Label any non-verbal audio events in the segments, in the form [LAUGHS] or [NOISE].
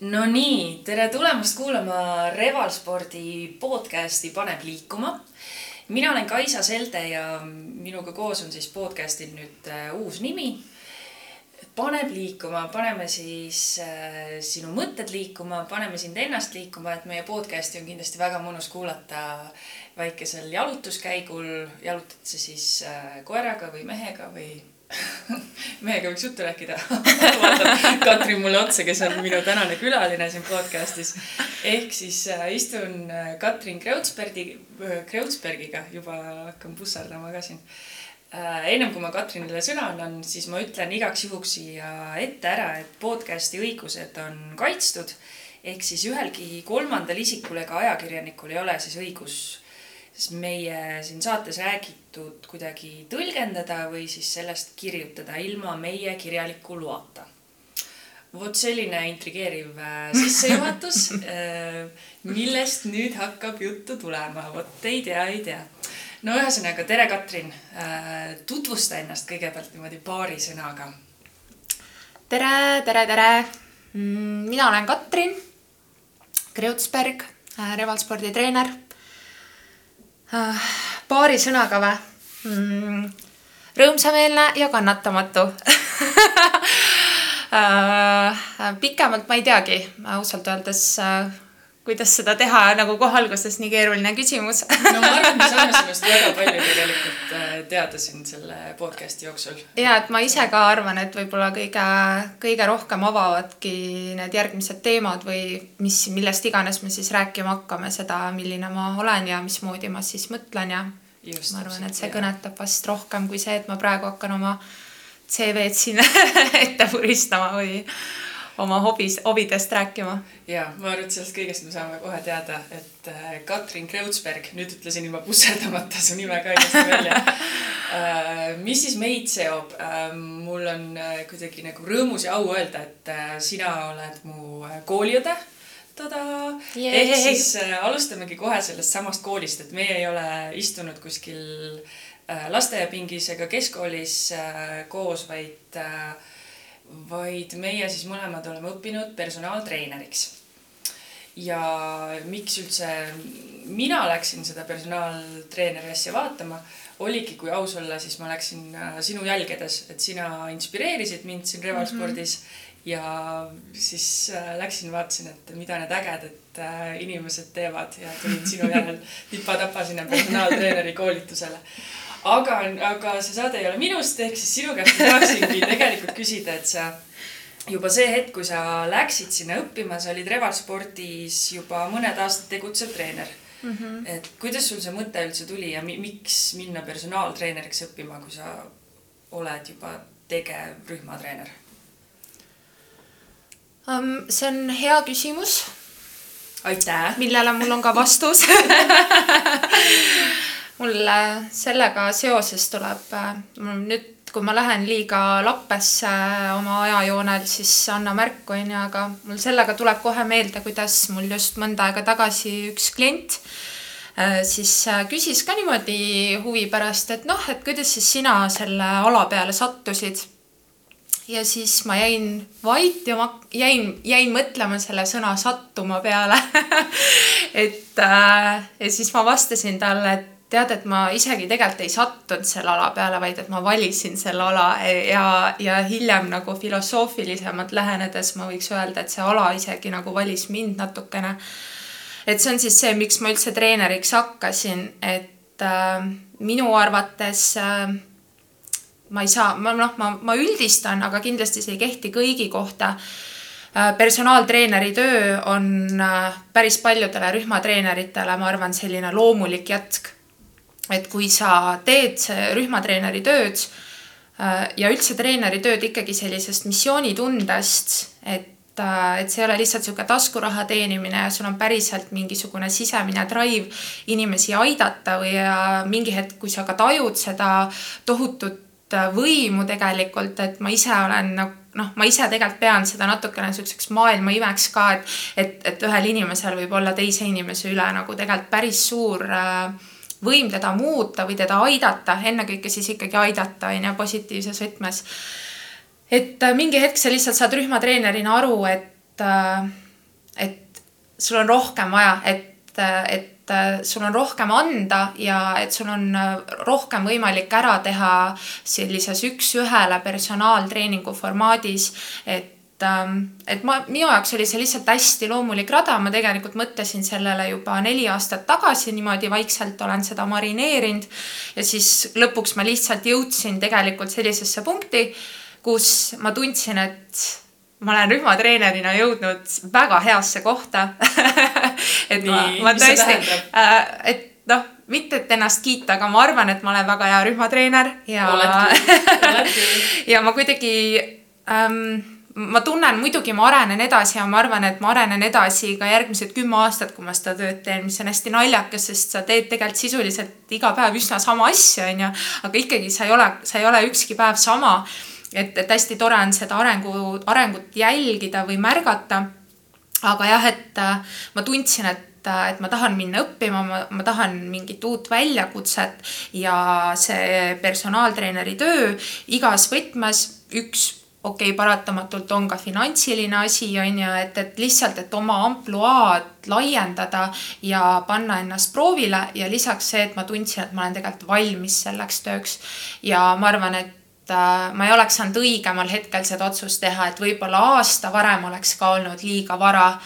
no nii, tere tulemast kuulama Revalspordi podcasti Paneb liikuma. mina olen Kaisa Selde ja minuga koos on siis podcastil nüüd äh, uus nimi. paneb liikuma, paneme siis äh, sinu mõtted liikuma, paneme sind ennast liikuma, et meie podcasti on kindlasti väga mõnus kuulata väikesel jalutuskäigul. jalutad sa siis äh, koeraga või mehega või [LAUGHS] mehega võiks juttu rääkida [LAUGHS] vaatab Katrin mulle otsa, kes on minu tänane külaline siin podcast'is. ehk siis äh, istun äh, Katrin Kreutzbergi, äh, Kreutzbergiga, juba hakkan pussardama ka siin ennem kui ma Katrinile sõna annan, siis ma ütlen igaks juhuks siia ette ära, et podcast'i õigused on kaitstud. ehk siis ühelgi kolmandal isikul ega ajakirjanikul ei ole siis õigus siis meie siin saates räägitud kuidagi tõlgendada või siis sellest kirjutada ilma meie kirjaliku loata. vot selline intrigeeriv äh, sissejuhatus, [LAUGHS] äh, millest nüüd hakkab juttu tulema, vot ei tea, ei tea. no ühesõnaga, tere, Katrin. Äh, tutvusta ennast kõigepealt niimoodi paari sõnaga. tere, tere, tere. Mm, mina olen Katrin Kreutzberg, Revalspordi treener Ah, paari sõnaga või mm,? rõõmsameelne ja kannatamatu [LAUGHS] ah, pikemalt ma ei teagi, ausalt öeldes äh, kuidas seda teha nagu kohe alguses nii keeruline küsimus no ma arvan, et me saame sinust [LAUGHS] väga palju tegelikult äh, teada siin selle podcast'i jooksul. ja, et ma ise ka arvan, et võib-olla kõige, kõige rohkem avavadki need järgmised teemad või mis, millest iganes me siis rääkima hakkame, seda, milline ma olen ja mismoodi ma siis mõtlen ja Just, ma arvan, et see jah. kõnetab vast rohkem kui see, et ma praegu hakkan oma CV-d siin [LAUGHS] ette puristama või oma hobis, hobidest rääkima. ja ma arvan, et sellest kõigest me saame kohe teada, et äh, Katrin Kreutzberg, nüüd ütlesin ilma pusserdamata su nime ka ilusti välja [LAUGHS] äh,. mis siis meid seob äh,? mul on kuidagi nagu rõõmus ja au öelda, et sina oled mu kooliõde tadaa! ehk siis alustamegi kohe sellest samast koolist, et meie ei ole istunud kuskil lasteaiapingis ega keskkoolis koos, vaid vaid meie siis mõlemad oleme õppinud personaaltreeneriks. ja miks üldse mina läksin seda personaaltreeneri asja vaatama, oligi, kui aus olla, siis ma läksin äh, sinu jälgedes, et sina inspireerisid mind siin Revalspordis mm. -hmm. ja siis äh, läksin, vaatasin, et mida need ägedad äh, inimesed teevad ja tulin sinu järel [LAUGHS] tipa-tapa sinna personaaltreeneri koolitusele aga, aga see saade ei ole minust, ehk siis sinu käest tahaksingi tegelikult küsida, et sa juba see hetk, kui sa läksid sinna õppima, sa olid Revalspordis juba mõned aastad tegutsev treener mm. -hmm. et kuidas sul see mõte üldse tuli ja mi miks minna personaaltreeneriks õppima, kui sa oled juba tegev rühmatreener um,? see on hea küsimus. aitäh. millele mul on ka vastus [LAUGHS] mul sellega seoses tuleb nüüd, kui ma lähen liiga lappesse oma ajajoonel, siis anna märku, onju, aga mul sellega tuleb kohe meelde, kuidas mul just mõnda aega tagasi üks klient äh, siis äh, küsis ka niimoodi huvi pärast, et noh, et kuidas siis sina selle ala peale sattusid. ja siis ma jäin vait ja ma jäin, jäin mõtlema selle sõna sattuma peale [LAUGHS] et äh, ja siis ma vastasin talle, et tead, et ma isegi tegelikult ei sattunud selle ala peale, vaid et ma valisin selle ala ja, ja hiljem nagu filosoofilisemalt lähenedes ma võiks öelda, et see ala isegi nagu valis mind natukene. et see on siis see, miks ma üldse treeneriks hakkasin, et äh, minu arvates äh, ma ei saa, ma noh, ma, ma üldistan, aga kindlasti see ei kehti kõigi kohta äh, personaaltreeneri töö on äh, päris paljudele rühmatreeneritele, ma arvan, selline loomulik jätk et kui sa teed rühmatreeneri tööd äh, ja üldse treeneri tööd ikkagi sellisest missioonitundest, et äh, et see ei ole lihtsalt sihuke taskuraha teenimine sul on päriselt mingisugune sisemine drive inimesi aidata või mingi hetk, kui sa ka tajud seda tohutut äh, võimu tegelikult, et ma ise olen nagu noh, ma ise tegelikult pean seda natukene siukseks maailma imeks ka, et, et, et ühel inimesel võib olla teise inimese üle nagu tegelikult päris suur äh, võim teda muuta või teda aidata, ennekõike siis ikkagi aidata, on ju, positiivses võtmes. et äh, mingi hetk sa lihtsalt saad rühmatreenerina aru, et äh, et sul on rohkem vaja, et, et sul on rohkem anda ja et sul on rohkem võimalik ära teha sellises üks-ühele personaaltreeningu formaadis, et et ma, minu jaoks oli see lihtsalt hästi loomulik rada, ma tegelikult mõtlesin sellele juba neli aastat tagasi, niimoodi vaikselt olen seda marineerinud. ja siis lõpuks ma lihtsalt jõudsin tegelikult sellisesse punkti, kus ma tundsin, et ma olen rühmatreenerina jõudnud väga heasse kohta [LAUGHS] et Nii, ma, ma tõesti, äh, et noh, mitte et ennast kiita, aga ma arvan, et ma olen väga hea rühmatreener ja. [LAUGHS] ja ma kuidagi ähm, ma tunnen muidugi, ma arenen edasi ja ma arvan, et ma arenen edasi ka järgmised kümme aastat, kui ma seda tööd teen, mis on hästi naljakas, sest sa teed tegelikult sisuliselt iga päev üsna sama asja, onju. aga ikkagi sa ei ole, sa ei ole ükski päev sama. et, et hästi tore on seda arengu, arengut jälgida või märgata. aga jah, et äh, ma tundsin, et et ma tahan minna õppima, ma, ma tahan mingit uut väljakutset ja see personaaltreeneri töö igas võtmes, üks okei okay,, paratamatult on ka finantsiline asi, on ju, et, et lihtsalt, et oma ampluaad laiendada ja panna ennast proovile ja lisaks see, et ma tundsin, et ma olen tegelikult valmis selleks tööks. ja ma arvan, et äh, ma ei oleks saanud õigemal hetkel seda otsust teha, et võib-olla aasta varem oleks ka olnud liiga vara.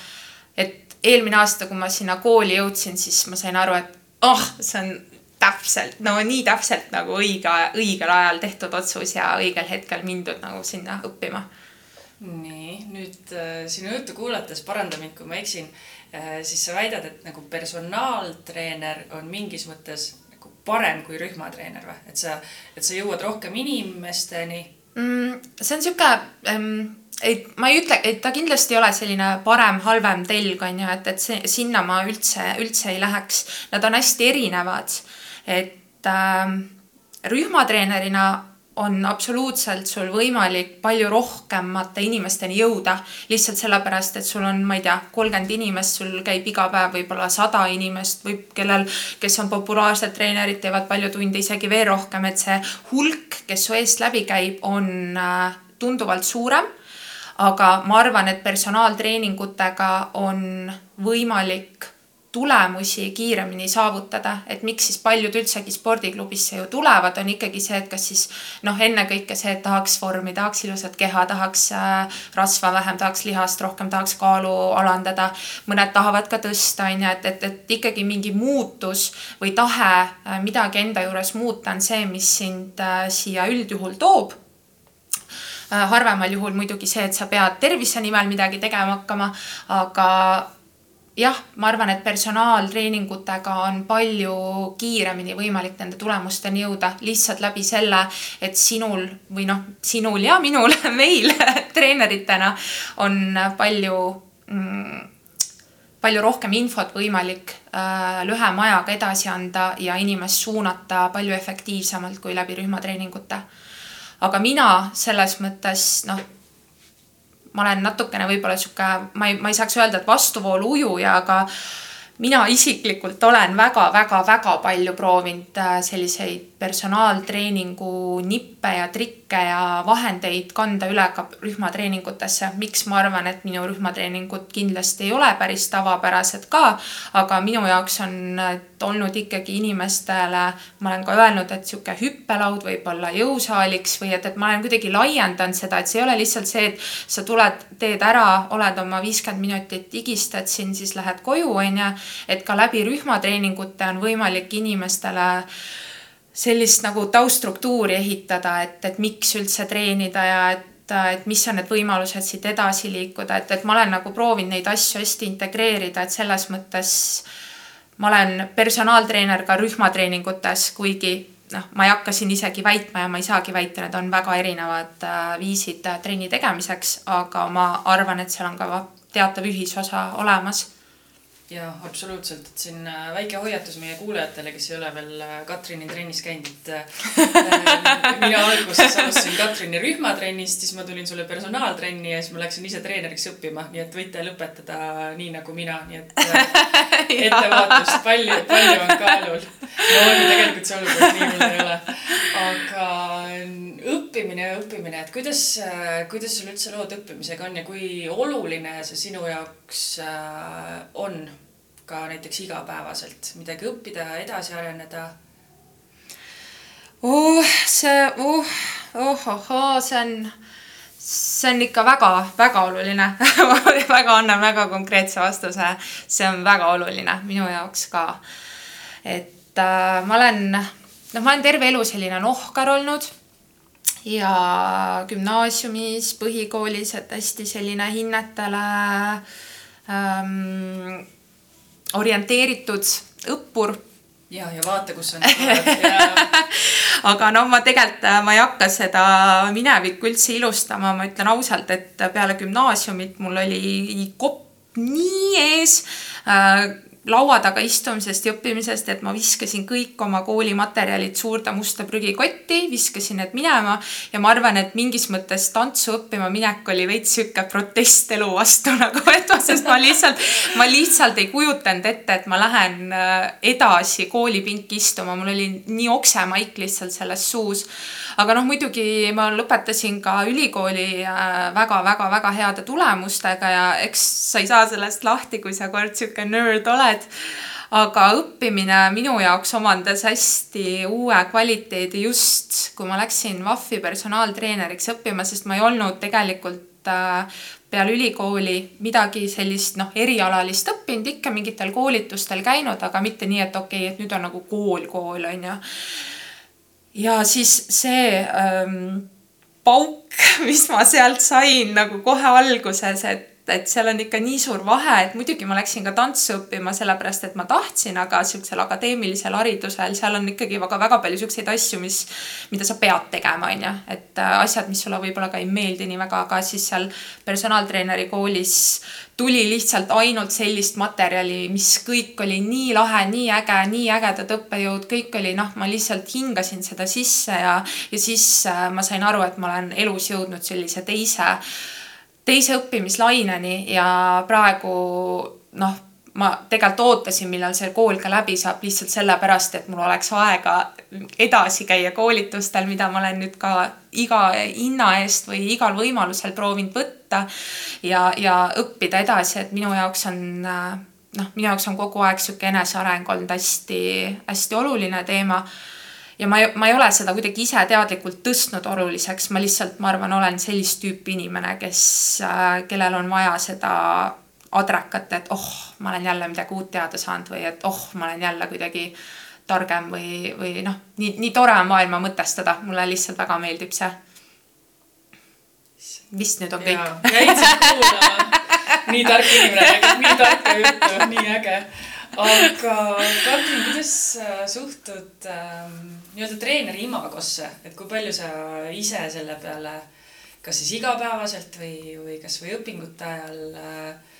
et eelmine aasta, kui ma sinna kooli jõudsin, siis ma sain aru, et oh, see on täpselt, no nii täpselt nagu õige, õigel ajal tehtud otsus ja õigel hetkel mindud nagu sinna õppima. nii, nüüd äh, sinu juttu kuulates, paranda mind, kui ma eksin äh,, siis sa väidad, et nagu personaaltreener on mingis mõttes nagu parem kui rühmatreener või? et sa, et sa jõuad rohkem inimesteni mm,? see on sihuke ähm, et ma ei ütle, et ta kindlasti ei ole selline parem-halvem telg, on ju, et, et see, sinna ma üldse, üldse ei läheks. Nad on hästi erinevad et äh, rühmatreenerina on absoluutselt sul võimalik palju rohkemate inimesteni jõuda. lihtsalt sellepärast, et sul on, ma ei tea, kolmkümmend inimest, sul käib iga päev võib-olla sada inimest või kellel, kes on populaarsed treenerid, teevad palju tunde, isegi veel rohkem, et see hulk, kes su eest läbi käib, on äh, tunduvalt suurem. aga ma arvan, et personaaltreeningutega on võimalik tulemusi kiiremini saavutada, et miks siis paljud üldsegi spordiklubisse ju tulevad, on ikkagi see, et kas siis noh, ennekõike see, et tahaks vormi, tahaks ilusat keha, tahaks äh, rasva vähem, tahaks lihast rohkem, tahaks kaalu alandada. mõned tahavad ka tõsta, on ju, et, et, et ikkagi mingi muutus või tahe äh, midagi enda juures muuta on see, mis sind äh, siia üldjuhul toob harvemal juhul muidugi see, et sa pead tervise nimel midagi tegema hakkama, aga jah, ma arvan, et personaaltreeningutega on palju kiiremini võimalik nende tulemusteni jõuda lihtsalt läbi selle, et sinul või noh, sinul ja minul, [LAUGHS] meil [LAUGHS] treeneritena on palju mm, palju rohkem infot võimalik äh, lühema ajaga edasi anda ja inimest suunata palju efektiivsemalt kui läbi rühmatreeningute. aga mina selles mõttes noh ma olen natukene võib-olla sihuke, ma ei, ma ei saaks öelda, et vastuvoolu ujuja, aga mina isiklikult olen väga-väga-väga palju proovinud äh, selliseid personaaltreeningu nippe ja trikke ja vahendeid kanda üle ka rühmatreeningutesse. miks ma arvan, et minu rühmatreeningud kindlasti ei ole päris tavapärased ka, aga minu jaoks on olnud ikkagi inimestele, ma olen ka öelnud, et sihuke hüppelaud võib olla jõusaaliks või et, et ma olen kuidagi laiendanud seda, et see ei ole lihtsalt see, et sa tuled, teed ära, oled oma viiskümmend minutit higistad siin, siis lähed koju, onju. et ka läbi rühmatreeningute on võimalik inimestele sellist nagu tauststruktuuri ehitada, et, et miks üldse treenida ja et et mis on need võimalused siit edasi liikuda, et, et ma olen nagu proovinud neid asju hästi integreerida, et selles mõttes ma olen personaaltreener ka rühmatreeningutes, kuigi noh, ma ei hakka siin isegi väitma ja ma ei saagi väita, need on väga erinevad äh, viisid äh, trenni tegemiseks, aga ma arvan, et seal on ka teatav ühisosa olemas jaa, absoluutselt, et siin äh, väike hoiatus meie kuulajatele, kes ei ole veel äh, Katrini trennis käinud, et äh, [LAUGHS] mina alguses alustasin Katrini rühmatrennist, siis ma tulin sulle personaaltrenni ja siis ma läksin ise treeneriks õppima, nii et võite lõpetada nii nagu mina, nii et [LAUGHS] ettevaatust, palju, palju on kaalul. No on ju tegelikult see olukord, nii hull ei ole. aga õppimine ja õppimine, et kuidas, kuidas sul üldse lood õppimisega on ja kui oluline see sinu jaoks on ka näiteks igapäevaselt midagi õppida, edasi areneda? uh, see uh,, ohohoo, see on see on ikka väga-väga oluline [LAUGHS] väga annan väga konkreetse vastuse. see on väga oluline minu jaoks ka. et äh, ma olen, noh, ma olen terve elu selline nohkar olnud ja gümnaasiumis, põhikoolis, et hästi selline hinnetele ähm, orienteeritud õppur. Ja, ja vaata, kus oled. [LAUGHS] Aga noh, ma tegelikult, äh, ma ei hakka seda minevikku üldse ilustama, ma ütlen ausalt, et peale gümnaasiumit mul oli kopp nii ees äh, laua taga istumisest ja õppimisest, et ma viskasin kõik oma koolimaterjalid suurde musta prügikotti, viskasin need minema ja ma arvan, et mingis mõttes tantsu õppima minek oli veits sihuke protest elu vastu [LAUGHS] nagu, et sest ma lihtsalt, ma lihtsalt ei kujutanud ette, et ma lähen äh, edasi koolipinki istuma, mul oli nii oksemaik lihtsalt selles suus aga noh, muidugi ma lõpetasin ka ülikooli väga-väga-väga äh, heade tulemustega ja eks sa ei saa sellest lahti, kui sa kord sihuke nörd oled. Aga õppimine minu jaoks omandas hästi uue kvaliteedi just, kui ma läksin VAF-i personaaltreeneriks õppima, sest ma ei olnud tegelikult äh, peale ülikooli midagi sellist noh, erialalist õppinud, ikka mingitel koolitustel käinud, aga mitte nii, et okei okay,, et nüüd on nagu kool, kool on ju ja siis see ähm, pauk, [LAUGHS] mis ma sealt sain nagu kohe alguses, et et seal on ikka nii suur vahe, et muidugi ma läksin ka tantsu õppima sellepärast, et ma tahtsin, aga siuksel akadeemilisel haridusel, seal on ikkagi väga-väga palju siukseid asju, mis, mida sa pead tegema, on ju. et äh, asjad, mis sulle võib-olla ka ei meeldi nii väga, aga siis seal personaaltreeneri koolis tuli lihtsalt ainult sellist materjali, mis kõik oli nii lahe, nii äge, nii ägedad õppejõud, kõik oli noh, ma lihtsalt hingasin seda sisse ja, ja siis äh, ma sain aru, et ma olen elus jõudnud sellise teise, teise õppimislaineni ja praegu noh ma tegelikult ootasin, millal see kool ka läbi saab, lihtsalt sellepärast, et mul oleks aega edasi käia koolitustel, mida ma olen nüüd ka iga hinna eest või igal võimalusel proovinud võtta ja, ja õppida edasi, et minu jaoks on noh, minu jaoks on kogu aeg sihuke eneseareng olnud hästi-hästi oluline teema ja ma ei, ma ei ole seda kuidagi ise teadlikult tõstnud oluliseks, ma lihtsalt, ma arvan, olen sellist tüüpi inimene, kes, kellel on vaja seda adrekat, et oh, ma olen jälle midagi uut teada saanud või et oh, ma olen jälle kuidagi targem või, või noh, nii, nii tore on maailma mõtestada, mulle lihtsalt väga meeldib see. vist nüüd on kõik. jäid sind kuulama. nii tark inimene räägib nii tarka juttu, nii äge. Aga Katrin, kuidas sa suhtud ähm, nii-öelda treeneri imagosse, et kui palju sa ise selle peale, kas siis igapäevaselt või, või kasvõi õpingute ajal äh,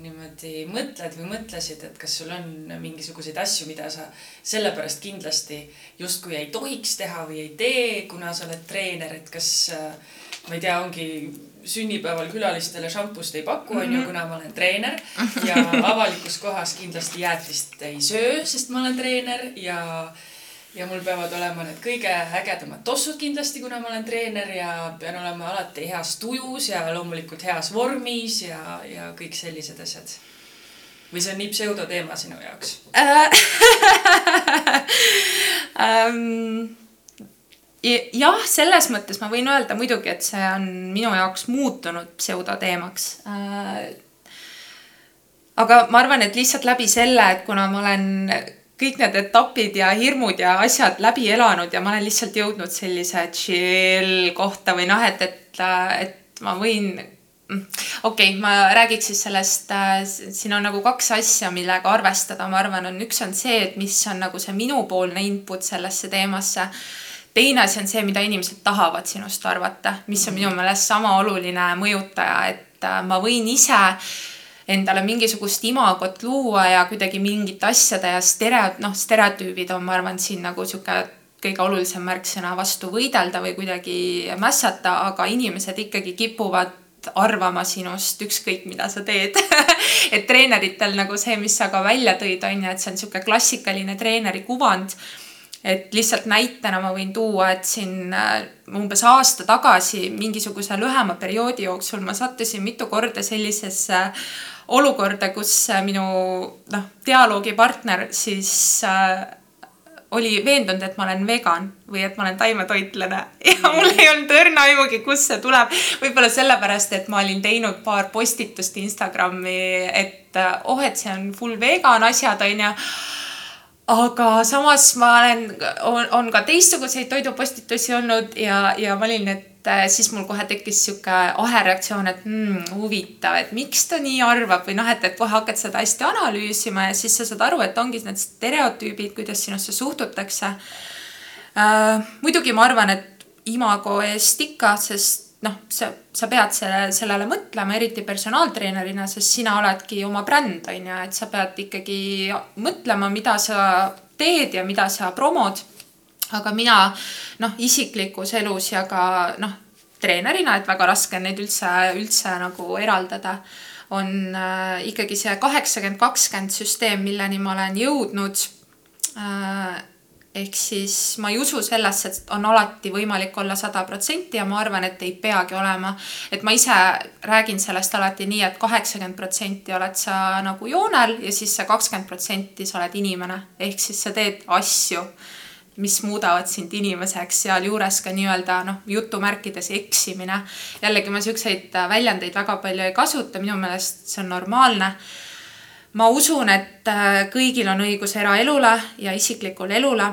niimoodi mõtled või mõtlesid, et kas sul on mingisuguseid asju, mida sa sellepärast kindlasti justkui ei tohiks teha või ei tee, kuna sa oled treener, et kas äh, ma ei tea, ongi sünnipäeval külalistele šampust ei paku, onju, mhm. kuna ma olen treener [LAUGHS] ja avalikus kohas kindlasti jäätist ei söö, sest ma olen treener ja ja mul peavad olema need kõige ägedamad tossud kindlasti, kuna ma olen treener ja pean olema alati heas tujus ja loomulikult heas vormis ja, ja kõik sellised asjad. või see on nii pseudoteema sinu jaoks um...? [LAUGHS] jah, selles mõttes ma võin öelda muidugi, et see on minu jaoks muutunud pseudoteemaks äh, aga ma arvan, et lihtsalt läbi selle, et kuna ma olen kõik need etapid ja hirmud ja asjad läbi elanud ja ma olen lihtsalt jõudnud sellise chill kohta või noh, et, et, et ma võin okei okay,, ma räägiks siis sellest äh,, siin on nagu kaks asja, millega arvestada, ma arvan, on üks on see, et mis on nagu see minupoolne input sellesse teemasse. Teine asi on see, mida inimesed tahavad sinust arvata, mis on minu meelest sama oluline mõjutaja, et äh, ma võin ise endale mingisugust imagot luua ja kuidagi mingite asjade ja stereo, noh, stereotüübid on, ma arvan, siin nagu sihuke kõige olulisem märksõna vastu võidelda või kuidagi mässata, aga inimesed ikkagi kipuvad arvama sinust, ükskõik mida sa teed. [LAUGHS] Et treeneritel nagu see, mis sa ka välja tõid, on ju, et see on niisugune klassikaline treeneri kuvand et lihtsalt näitena ma võin tuua, et siin äh, umbes aasta tagasi mingisuguse lühema perioodi jooksul ma sattusin mitu korda sellisesse olukorda, kus äh, minu noh, dialoogipartner siis äh, oli veendunud, et ma olen vegan või et ma olen taimetoitlane [LAUGHS] ja mul ei olnud õrna aimugi, kust see tuleb. võib-olla sellepärast, et ma olin teinud paar postitust Instagrami, et äh, oh, et see on full vegan asjad, onju aga samas ma olen, on, on ka teistsuguseid toidupostitusi olnud ja, ja ma olin, et äh, siis mul kohe tekkis sihuke ahereaktsioon, et hmm, huvitav, et miks ta nii arvab või noh, et, et kohe hakkad seda hästi analüüsima ja siis sa saad aru, et ongi need stereotüübid, kuidas sinusse suhtutakse äh,. muidugi ma arvan, et imago eest ikka, sest noh, sa, sa pead selle, sellele mõtlema, eriti personaaltreenerina, sest sina oledki oma bränd, on ju, et sa pead ikkagi mõtlema, mida sa teed ja mida sa promod. aga mina noh, isiklikus elus ja ka noh, treenerina, et väga raske on neid üldse, üldse nagu eraldada, on äh, ikkagi see kaheksakümmend, kakskümmend süsteem, milleni ma olen jõudnud äh, ehk siis ma ei usu sellesse, et on alati võimalik olla sada protsenti ja ma arvan, et ei peagi olema. et ma ise räägin sellest alati nii et, et kaheksakümmend protsenti oled sa nagu joonel ja siis see kakskümmend protsenti sa oled inimene. ehk siis sa teed asju, mis muudavad sind inimeseks, sealjuures ka nii-öelda noh, jutumärkides eksimine. jällegi ma siukseid väljendeid väga palju ei kasuta, minu meelest see on normaalne ma usun, et äh, kõigil on õigus eraelule ja isiklikule elule.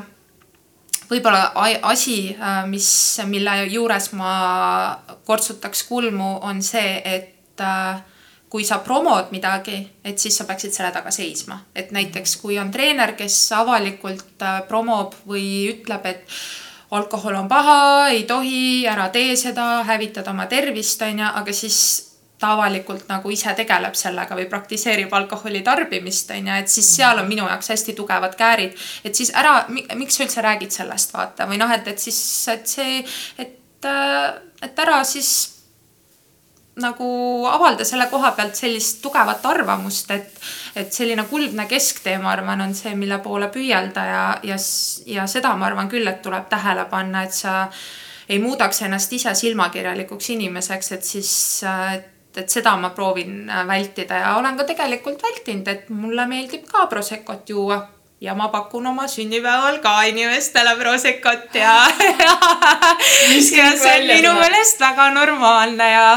võib-olla asi, äh, mis, mille juures ma kortsutaks kulmu, on see, et äh, kui sa promod midagi, et siis sa peaksid selle taga seisma. et näiteks kui on treener, kes avalikult promob või ütleb, et alkohol on paha, ei tohi, ära tee seda, hävitad oma tervist, on ju, aga siis ta avalikult nagu ise tegeleb sellega või praktiseerib alkoholi tarbimist, on ju, et siis seal on minu jaoks hästi tugevad käärid. et siis ära, miks sa üldse räägid sellest, vaata, või noh, et, et siis, et see, et, äh, et ära siis nagu avalda selle koha pealt sellist tugevat arvamust, et, et selline kuldne kesktee, ma arvan, on see, mille poole püüelda ja, ja, ja seda ma arvan küll, et tuleb tähele panna, et sa ei muudaks ennast ise silmakirjalikuks inimeseks, et siis et et seda ma proovin äh, vältida ja olen ka tegelikult vältinud, et mulle meeldib ka Proseccot juua. Ja ma pakun oma sünnipäeval ka inimestele Proseccot ja [LAUGHS] ja, ja see on minu meelest väga normaalne ja,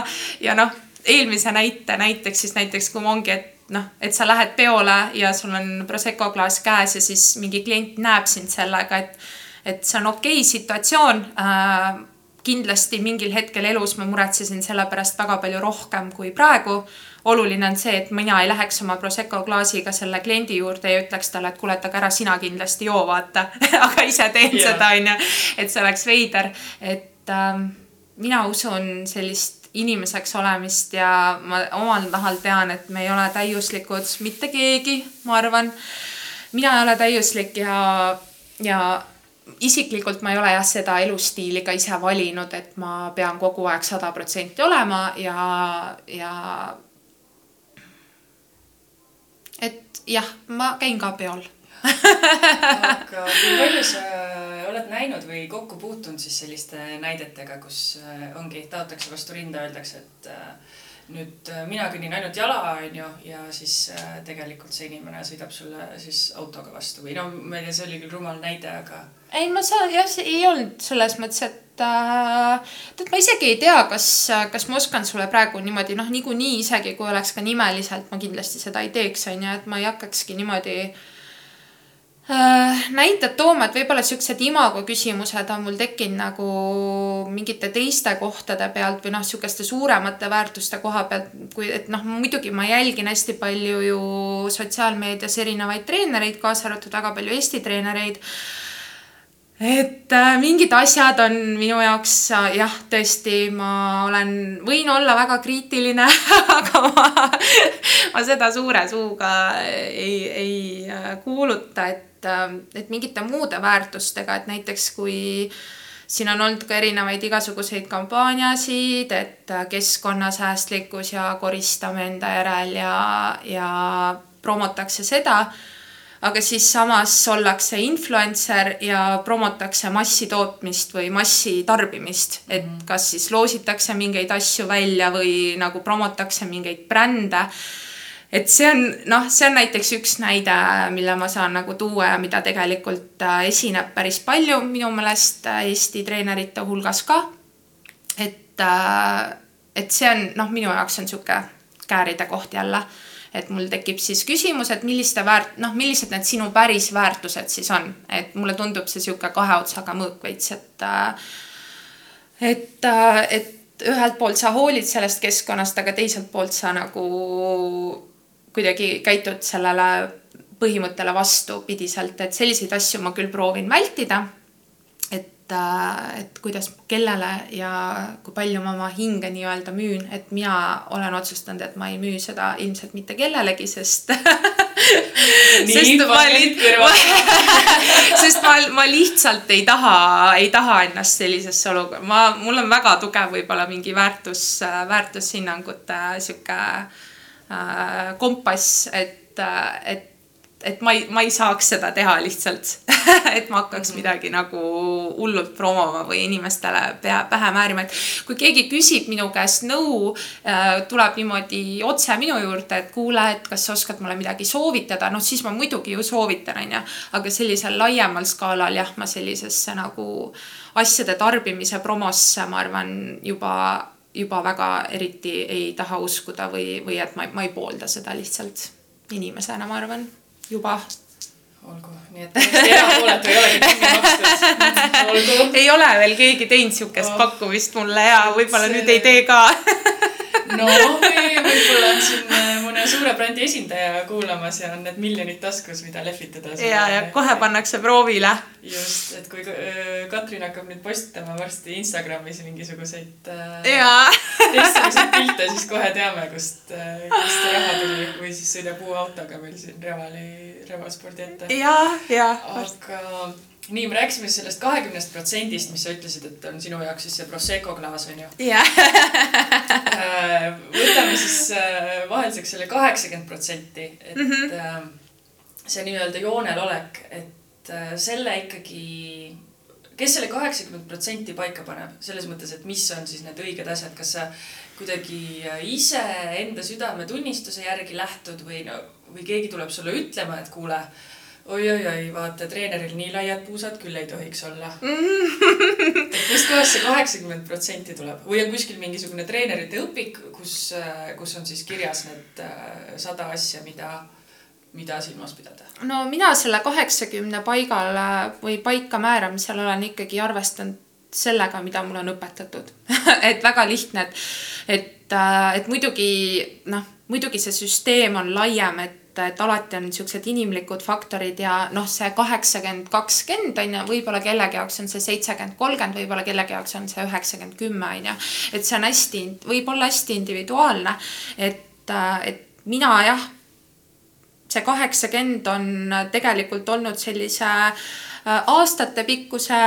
ja noh, eelmise näite näiteks siis näiteks kui ongi, et noh, et sa lähed peole ja sul on Prosecco klaas käes ja siis mingi klient näeb sind sellega, et et see on okei okay situatsioon äh, kindlasti mingil hetkel elus ma muretsesin selle pärast väga palju rohkem kui praegu. oluline on see, et mina ei läheks oma Prosecco klaasiga selle kliendi juurde ja ütleks talle, et kuule, et aga ära sina kindlasti joo, vaata [LAUGHS] aga ise teen yeah. seda, onju. et see oleks veider, et ähm, mina usun sellist inimeseks olemist ja ma omal nahal tean, et me ei ole täiuslikud, mitte keegi, ma arvan. mina ei ole täiuslik ja, ja isiklikult ma ei ole jah seda elustiili ka ise valinud, et ma pean kogu aeg sada protsenti olema ja, ja. et jah, ma käin ka peol aga kui palju sa oled näinud või kokku puutunud siis selliste näidetega, kus äh, ongi, taotakse vastu rinda, öeldakse, et äh, nüüd äh, mina kõnnin ainult jala, onju, ja siis tegelikult see inimene sõidab sulle siis autoga vastu. Või no ma ei tea, see oli küll rumal näide, aga ei, ma saan jah, see ei olnud selles mõttes, et äh, tead, ma isegi ei tea, kas, kas ma oskan sulle praegu niimoodi noh, niikuinii isegi kui oleks ka nimeliselt, ma kindlasti seda ei teeks, on ju, et ma ei hakkakski niimoodi äh, näited tooma, et võib-olla siuksed imago küsimused on mul tekkinud nagu mingite teiste kohtade pealt või noh, sihukeste suuremate väärtuste koha pealt, kui et noh, muidugi ma jälgin hästi palju ju sotsiaalmeedias erinevaid treenereid, kaasa arvatud väga palju Eesti treenereid et äh, mingid asjad on minu jaoks äh, jah, tõesti, ma olen, võin olla väga kriitiline [LAUGHS] aga ma, ma seda suure suuga ei, ei äh, kuuluta, et, äh, et mingite muude väärtustega, et näiteks kui siin on olnud ka erinevaid igasuguseid kampaaniasid, et keskkonnasäästlikkus ja koristame enda järel ja, ja promotakse seda aga siis samas ollakse influencer ja promotakse massitootmist või massitarbimist, et mhm. kas siis loositakse mingeid asju välja või nagu promotakse mingeid brände et see on noh, see on näiteks üks näide, mille ma saan nagu tuua ja mida tegelikult äh, esineb päris palju minu meelest äh, Eesti treenerite hulgas ka. et, äh, et see on noh, minu jaoks on sihuke kääride koht jälle et mul tekib siis küsimus, et milliste väärt-, noh, millised need sinu päris väärtused siis on, et mulle tundub see sihuke kahe otsaga mõõk veits, et et, et ühelt poolt sa hoolid sellest keskkonnast, aga teiselt poolt sa nagu kuidagi käitud sellele põhimõttele vastupidiselt, et selliseid asju ma küll proovin vältida. Et, äh, et kuidas, kellele ja kui palju ma oma hinge nii-öelda müün, et mina olen otsustanud, et ma ei müü seda ilmselt mitte kellelegi, sest [LAUGHS] sest ma, [LAUGHS] sest ma, ma lihtsalt ei taha, ei taha ennast sellisesse olukorda, ma, mul on väga tugev võib-olla mingi väärtus, väärtushinnangute sihuke Äh, kompass, et, äh, et, et ma ei, ma ei saaks seda teha lihtsalt [LAUGHS] et ma hakkaks mm -hmm. midagi nagu hullult promoma või inimestele pea, pähe määrima, et kui keegi küsib minu käest nõu äh,, tuleb niimoodi otse minu juurde, et kuule, et kas sa oskad mulle midagi soovitada, noh siis ma muidugi ju soovitan, onju. aga sellisel laiemal skaalal jah, ma sellisesse nagu asjade tarbimise promosse, ma arvan, juba juba väga eriti ei taha uskuda või, või et ma, ma ei poolda seda lihtsalt inimesena, ma arvan, juba. Olgu, nii et erapooletu ei olegi kinni makstud. ei ole veel keegi teinud sihukest oh. pakkumist mulle ja võib-olla see... nüüd ei tee ka [LAUGHS] no võib-olla on siin äh, mõne suure brändi esindaja kuulamas ja on need miljonid taskus, mida lehvitada. ja, ja kohe pannakse proovile. just, et kui äh, Katrin hakkab nüüd postitama varsti Instagramis mingisuguseid äh, [LAUGHS] teistsuguseid pilte, siis kohe teame, kust, kust see raha tuli või siis sõidab uue autoga meil siin Revali, Revaspordi ette. Ja, ja. aga nii, me rääkisime sellest kahekümnest protsendist, mis sa ütlesid, et on sinu jaoks siis see Prosecco klaas on ju. jah. Äh, võtame siis äh, vahelduseks selle kaheksakümmend protsenti, et mm -hmm. see nii-öelda joonel olek, et selle ikkagi, kes selle kaheksakümmend protsenti paika paneb, selles mõttes, et mis on siis need õiged asjad, kas sa kuidagi ise enda südametunnistuse järgi lähtud või no, või keegi tuleb sulle ütlema, et kuule oi-oi-oi, vaata treeneril nii laiad puusad küll ei tohiks olla. Et kustkohast see kaheksakümmend protsenti tuleb? Või on kuskil mingisugune treenerite õpik, kus, kus on siis kirjas need äh, sada asja, mida, mida silmas pidada? no mina selle kaheksakümne paigale või paika määramisel olen ikkagi arvestanud sellega, mida mulle on õpetatud. [LAUGHS] Et väga lihtne, et, et, äh, et muidugi noh, muidugi see süsteem on laiem, et et alati on niisugused inimlikud faktorid ja noh, see kaheksakümmend, kakskümmend on ju, võib-olla kellegi jaoks on see seitsekümmend, kolmkümmend, võib-olla kellegi jaoks on see üheksakümmend, kümme on ju. et see on hästi, võib olla hästi individuaalne, et, et mina jah, see kaheksakümmend on tegelikult olnud sellise äh, aastatepikkuse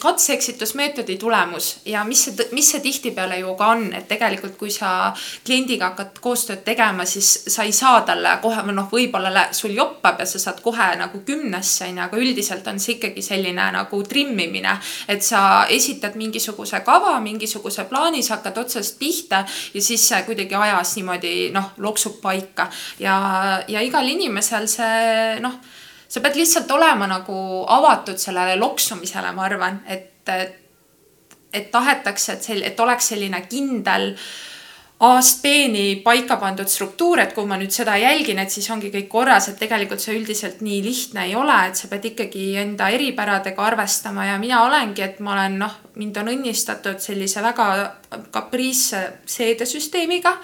katse-eksitusmeetodi tulemus ja mis see, mis see tihtipeale ju ka on, et tegelikult kui sa kliendiga hakkad koostööd tegema, siis sa ei saa talle kohe, noh, võib-olla sul joppab ja sa saad kohe nagu kümnesse onju, aga üldiselt on see ikkagi selline nagu trimmimine. et sa esitad mingisuguse kava, mingisuguse plaani, sa hakkad otsast pihta ja siis see kuidagi ajas niimoodi noh, loksub paika ja, ja igal inimesel see noh sa pead lihtsalt olema nagu avatud sellele loksumisele, ma arvan, et, et, et tahetakse, et sel-, et oleks selline kindel A-st B-ni paika pandud struktuur, et kui ma nüüd seda jälgin, et siis ongi kõik korras, et tegelikult see üldiselt nii lihtne ei ole, et sa pead ikkagi enda eripäradega arvestama ja mina olengi, et ma olen noh, mind on õnnistatud sellise väga kapriisse seedesüsteemiga.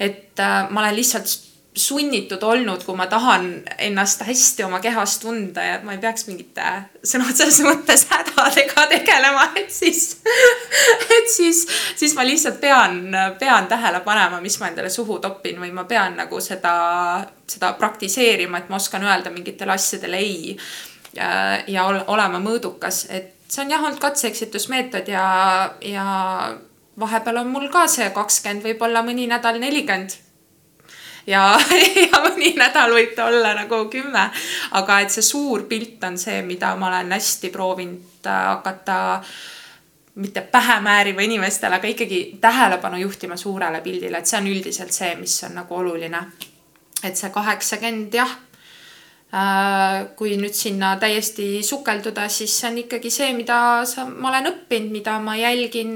et äh, ma olen lihtsalt sunnitud olnud, kui ma tahan ennast hästi oma kehas tunda ja ma ei peaks mingite sõna otseses mõttes hädadega tegelema, et siis, et siis, siis ma lihtsalt pean, pean tähele panema, mis ma endale suhu topin või ma pean nagu seda, seda praktiseerima, et ma oskan öelda mingitele asjadele ei. Ja, ja olema mõõdukas, et, see on jah olnud katse-eksitusmeetod ja, ja vahepeal on mul ka see kakskümmend, võib-olla mõni nädal nelikümmend ja, [LAUGHS] ja mõni nädal võib ta olla nagu kümme. aga et see suur pilt on see, mida ma olen hästi proovinud äh, hakata mitte pähe määrima inimestele, aga ikkagi tähelepanu juhtima suurele pildile, et see on üldiselt see, mis on nagu oluline. et see kaheksakümmend jah äh, kui nüüd sinna täiesti sukelduda, siis see on ikkagi see, mida sa, ma olen õppinud, mida ma jälgin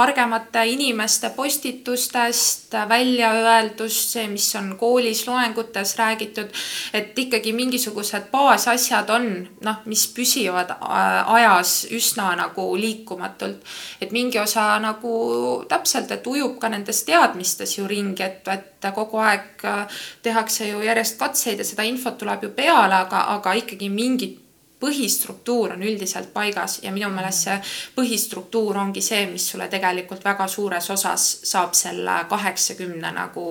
targemate inimeste postitustest, väljaöeldust, see, mis on koolis loengutes räägitud, et ikkagi mingisugused baasasjad on noh, mis püsivad äh, ajas üsna nagu liikumatult. et mingi osa nagu täpselt, et ujub ka nendes teadmistes ju ringi, et, et kogu aeg äh, tehakse ju järjest katseid ja seda infot tuleb ju peale, aga, aga ikkagi mingid põhistruktuur on üldiselt paigas ja minu meelest see põhistruktuur ongi see, mis sulle tegelikult väga suures osas saab selle kaheksakümne nagu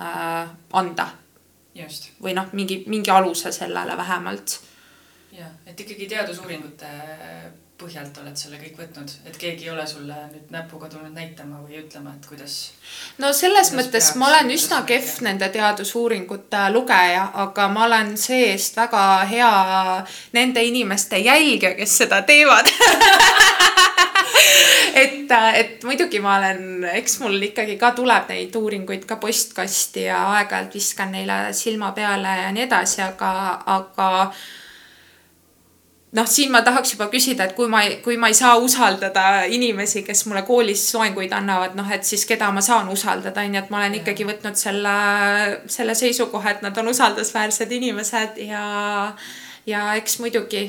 äh, anda. või noh, mingi, mingi aluse sellele vähemalt. jah, et ikkagi teadusuuringute põhjalt oled selle kõik võtnud, et keegi ei ole sulle nüüd näpuga tulnud näitama või ütlema, et kuidas? no selles mõttes ma olen üsna kehv nende teadusuuringute lugeja, aga ma olen see-eest väga hea nende inimeste jälgija, kes seda teevad [LAUGHS] et, et muidugi ma olen, eks mul ikkagi ka tuleb neid uuringuid ka postkasti ja aeg-ajalt viskan neile silma peale ja nii edasi, aga, aga noh, siin ma tahaks juba küsida, et kui ma, kui ma ei saa usaldada inimesi, kes mulle koolis loenguid annavad, noh, et siis keda ma saan usaldada, on ju, et ma olen ikkagi võtnud selle, selle seisukoha, et nad on usaldusväärsed inimesed ja, ja eks muidugi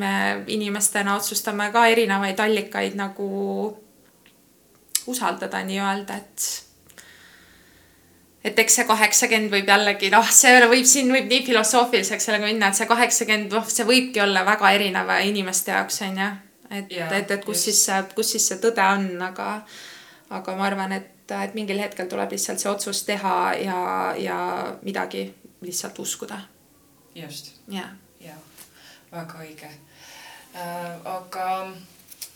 me inimestena otsustame ka erinevaid allikaid nagu usaldada nii-öelda, et et eks see kaheksakümmend võib jällegi noh, see võib siin võib nii filosoofiliseks sellega minna, et see kaheksakümmend, noh, see võibki olla väga erineva inimeste jaoks on ju. et, et, et kus just. siis see, kus siis see tõde on, aga, aga ma arvan, et, et mingil hetkel tuleb lihtsalt see otsus teha ja, ja midagi lihtsalt uskuda. just. jah. ja, väga õige äh,. aga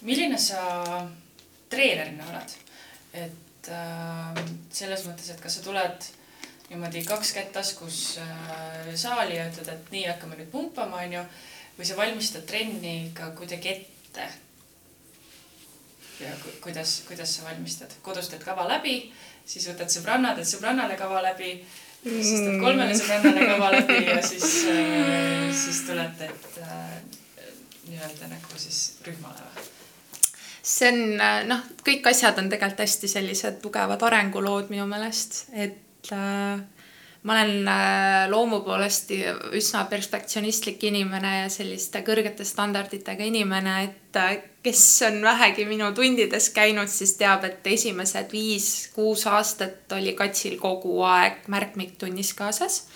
milline sa treenerina oled? et et äh, selles mõttes, et kas sa tuled niimoodi kaks kätt taskus äh, saali ja ütled, et nii, hakkame nüüd pumpama, onju, või sa valmistad trenni ikka kuidagi ette? ja kuidas, kuidas sa valmistad, kodus teed kava läbi, siis võtad sõbranna, teed sõbrannale kava läbi, siis teed kolmele sõbrannale kava läbi ja siis äh,, siis tulete, et äh, nii-öelda nagu siis rühmale või? See on noh, kõik asjad on tegelikult hästi sellised tugevad arengulood minu meelest, et äh, ma olen äh, loomu poolest üsna perfektsionistlik inimene ja selliste kõrgete standarditega inimene, et äh, kes on vähegi minu tundides käinud, siis teab, et esimesed viis-kuus aastat oli katsil kogu aeg märkmik tunnis kaasas.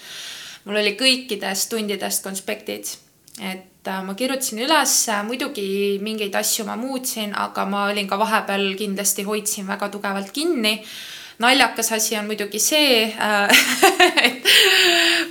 mul oli kõikidest tundidest konspektid, et äh, ma kirjutasin üles, muidugi mingeid asju ma muutsin, aga ma olin ka vahepeal kindlasti hoidsin väga tugevalt kinni. naljakas asi on muidugi see äh, [LAUGHS] et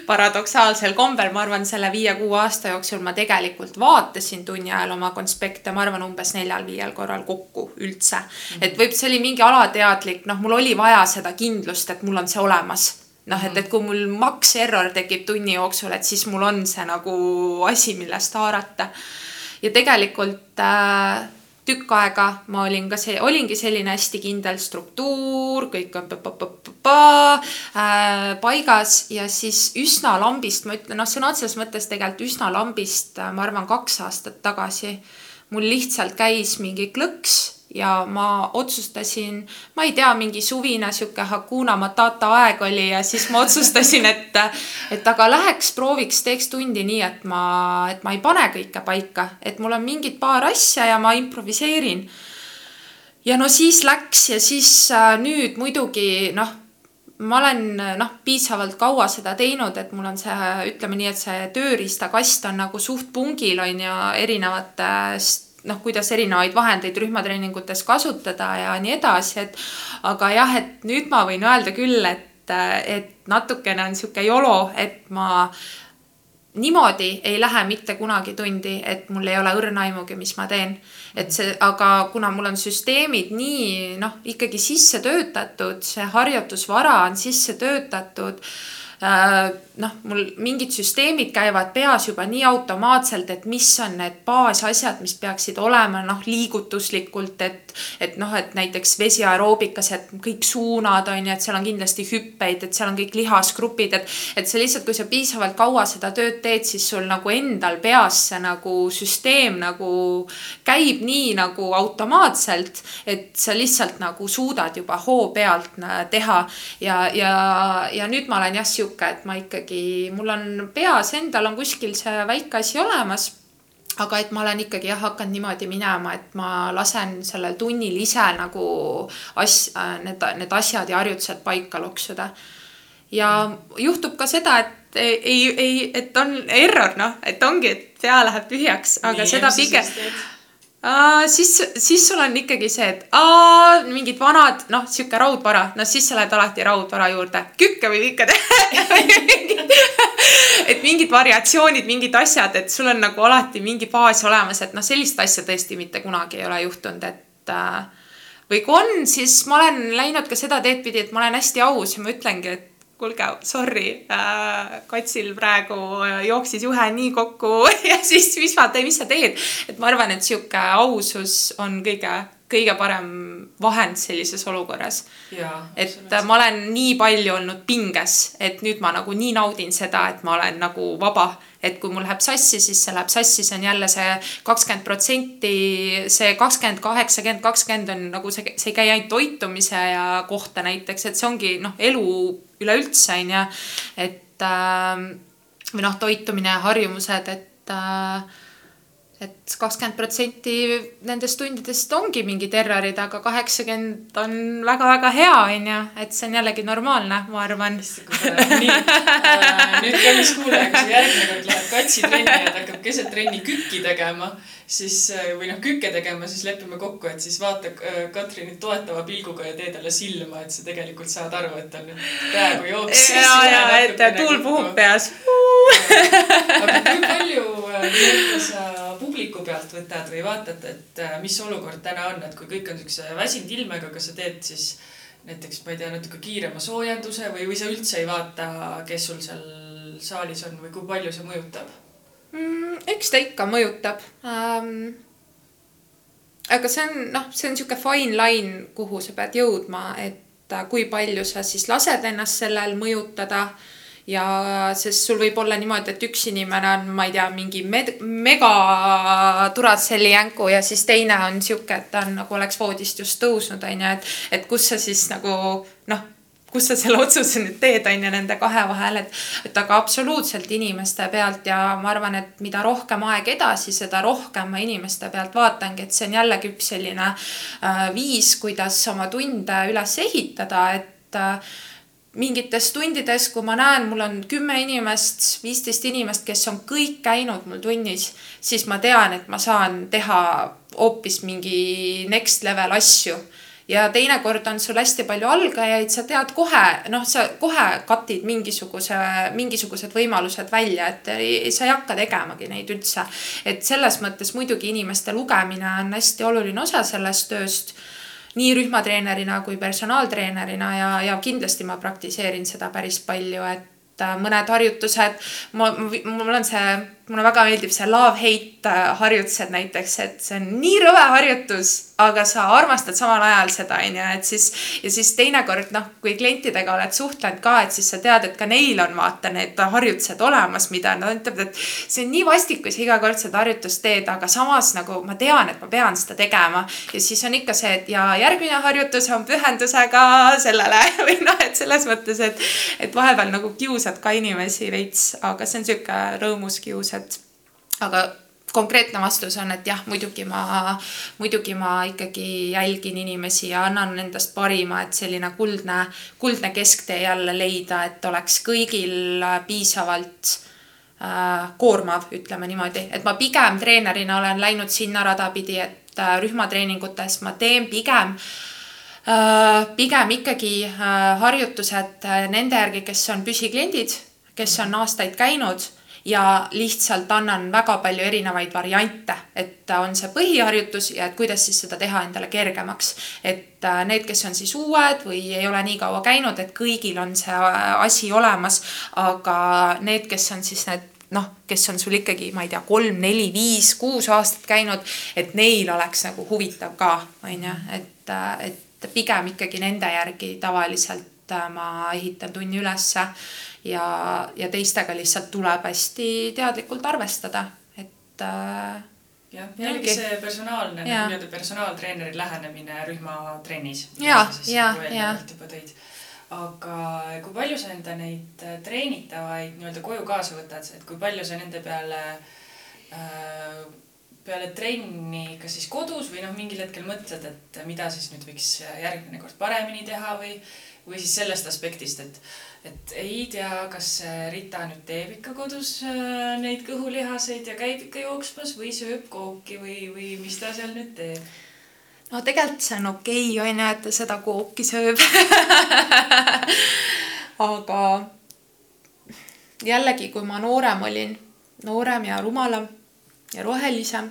paradoksaalsel kombel, ma arvan, selle viie-kuue aasta jooksul ma tegelikult vaatasin tunni ajal oma konspekte, ma arvan, umbes neljal-viiel korral kokku üldse. et võib, see oli mingi alateadlik, noh, mul oli vaja seda kindlust, et mul on see olemas noh, et, et kui mul maks error tekib tunni jooksul, et siis mul on see nagu asi, millest haarata. ja tegelikult äh, tükk aega ma olin ka see, olingi selline hästi kindel struktuur, kõik on äh, paigas ja siis üsna lambist, ma ütlen, noh, sõna otseses mõttes tegelikult üsna lambist, äh, ma arvan, kaks aastat tagasi mul lihtsalt käis mingi klõks ja ma otsustasin, ma ei tea, mingi suvine sihuke Hakuna Matata aeg oli ja siis ma otsustasin, et, et aga läheks prooviks, teeks tundi nii, et ma, et ma ei pane kõike paika, et mul on mingid paar asja ja ma improviseerin. ja no siis läks ja siis äh, nüüd muidugi noh ma olen noh, piisavalt kaua seda teinud, et mul on see, ütleme nii, et see tööriistakast on nagu suht pungil on ju erinevatest noh, kuidas erinevaid vahendeid rühmatreeningutes kasutada ja nii edasi, et aga jah, et nüüd ma võin öelda küll, et, et natukene on niisugune YOLO, et ma niimoodi ei lähe mitte kunagi tundi, et mul ei ole õrna aimugi, mis ma teen. et see, aga kuna mul on süsteemid nii noh, ikkagi sisse töötatud, see harjutusvara on sisse töötatud noh, mul mingid süsteemid käivad peas juba nii automaatselt, et mis on need baasasjad, mis peaksid olema noh, liigutuslikult, et, et noh, et näiteks vesiaeroobikas, et kõik suunad on ju, et seal on kindlasti hüppeid, et seal on kõik lihasgrupid, et, et sa lihtsalt, kui sa piisavalt kaua seda tööd teed, siis sul nagu endal peas see nagu süsteem nagu käib nii nagu automaatselt, et sa lihtsalt nagu suudad juba hoo pealt teha. Ja, ja, ja nüüd ma olen jah sihuke, et ma ikkagi, mul on peas endal on kuskil see väike asi olemas aga et ma olen ikkagi jah hakanud niimoodi minema, et ma lasen sellel tunnil ise nagu as-, need, need asjad ja harjutused paika loksuda. ja juhtub ka seda, et ei, ei, et on error noh, et ongi, et pea läheb tühjaks, aga Nii, seda pigem siis, siis sul on ikkagi see, et aa, mingid vanad, noh, sihuke raudvara, no siis sa lähed alati raudvara juurde. kükke võib ikka teha [LAUGHS] et mingid variatsioonid, mingid asjad, et sul on nagu alati mingi baas olemas, et noh, sellist asja tõesti mitte kunagi ei ole juhtunud, et uh, või kui on, siis ma olen läinud ka seda teed pidi, et ma olen hästi aus ja ma ütlengi, et kuulge, sorry äh,, Katsil praegu äh, jooksis juhe nii kokku [LAUGHS] ja siis mis ma teen, mis sa teed. et ma arvan, et sihuke ausus on kõige, kõige parem vahend sellises olukorras. et ma olen nii palju olnud pinges, et nüüd ma nagu nii naudin seda, et ma olen nagu vaba et kui mul läheb sassi, siis see läheb sassi, see on jälle see kakskümmend protsenti, see kakskümmend, kaheksakümmend, kakskümmend on nagu see, see ei käi ainult toitumise ja kohta näiteks, et see ongi noh, elu üleüldse on ju. et äh, või noh, toitumine harjumused, et äh, et kakskümmend protsenti nendest tundidest ongi mingid errorid, aga kaheksakümmend on väga-väga hea, onju, et see on jällegi normaalne, ma arvan. äh,, nüüd kallis kuulaja, kui sa järgmine kord lähed katsi trenni ja ta hakkab keset trenni kükki tegema, siis äh, või noh, kükke tegema, siis lepime kokku, et siis vaata äh, Katrinit toetava pilguga ja tee talle silma, et sa tegelikult saad aru, et ta nüüd praegu jooksis. ja, ja, et tuul puhub peas. aga kui palju nii-öelda sa publiku pealt võtad või vaatad, et äh, mis olukord täna on, et kui kõik on siukse väsinud ilmega, kas sa teed siis näiteks, ma ei tea, natuke kiirema soojenduse või, või sa üldse ei vaata, kes sul seal saalis on või kui palju see mõjutab mm,? eks ta ikka mõjutab ähm,. aga see on noh, see on sihuke fine line, kuhu sa pead jõudma, et äh, kui palju sa siis lased ennast sellel mõjutada ja sest sul võib olla niimoodi, et üks inimene on, ma ei tea, mingi med-, mega Duracell'i jänku ja siis teine on sihuke, et ta on nagu oleks voodist just tõusnud, onju, et, et kus sa siis nagu noh, kus sa selle [LAUGHS] otsuse nüüd teed, on ju, nende kahe vahel, et, et aga absoluutselt inimeste pealt ja ma arvan, et mida rohkem aeg edasi, seda rohkem ma inimeste pealt vaatangi, et see on jällegi üks selline äh, viis, kuidas oma tunde üles ehitada, et äh, mingites tundides, kui ma näen, mul on kümme inimest, viisteist inimest, kes on kõik käinud mul tunnis, siis ma tean, et ma saan teha hoopis mingi next level asju. Ja teinekord on sul hästi palju algajaid, sa tead kohe, noh, sa kohe cut'id mingisuguse, mingisugused võimalused välja, et ei, sa ei hakka tegemagi neid üldse. et selles mõttes muidugi inimeste lugemine on hästi oluline osa sellest tööst nii rühmatreenerina kui personaaltreenerina ja, ja kindlasti ma praktiseerin seda päris palju, et äh, mõned harjutused, mul on see mulle väga meeldib see love-hate äh, harjutused näiteks, et see on nii rõve harjutus, aga sa armastad samal ajal seda, onju, et siis ja siis teinekord noh, kui klientidega oled suhtlenud ka, et siis sa tead, et ka neil on vaata need harjutused olemas, mida nad ütlevad, et see on nii vastik, kui sa iga kord seda harjutust teed, aga samas nagu ma tean, et ma pean seda tegema. Ja siis on ikka see, et ja järgmine harjutus on pühendusega sellele [LAUGHS] või noh, et selles mõttes, et, et vahepeal nagu kiusad ka inimesi veits, aga see on sihuke rõõmus kius inimesed. aga konkreetne vastus on, et jah, muidugi ma, muidugi ma ikkagi jälgin inimesi ja annan endast parima, et selline kuldne, kuldne kesktee jälle leida, et oleks kõigil piisavalt äh, koormav, ütleme niimoodi, et ma pigem treenerina olen läinud sinna rada pidi, et äh, rühmatreeningutes ma teen pigem äh, pigem ikkagi äh, harjutused äh, nende järgi, kes on püsikliendid, kes on aastaid käinud ja lihtsalt annan väga palju erinevaid variante, et on see põhiharjutus ja et kuidas siis seda teha endale kergemaks. et äh, need, kes on siis uued või ei ole nii kaua käinud, et kõigil on see äh, asi olemas, aga need, kes on siis need noh, kes on sul ikkagi, ma ei tea, kolm, neli, viis, kuus aastat käinud, et neil oleks nagu huvitav ka, on ju, et, äh, et pigem ikkagi nende järgi tavaliselt ma ehitan tunni ülesse ja, ja teistega lihtsalt tuleb hästi teadlikult arvestada, et äh, jah, jällegi see personaalne nagu nii-öelda personaaltreeneri lähenemine rühmatrennis. ja, ja, ja. juba tõid. aga kui palju sa enda neid äh, treenitavaid nii-öelda koju kaasa võtad, et kui palju sa nende peale äh, peale trenni kas siis kodus või noh, mingil hetkel mõtled, et mida siis nüüd võiks järgmine kord paremini teha või, või siis sellest aspektist, et et ei tea, kas Rita nüüd teeb ikka kodus äh, neid kõhulihaseid ja käib ikka jooksmas või sööb kooki või, või mis ta seal nüüd teeb? no tegelikult see on okei okay,, on ju, et ta seda kooki sööb [LAUGHS] aga jällegi, kui ma noorem olin, noorem ja rumalam ja rohelisem,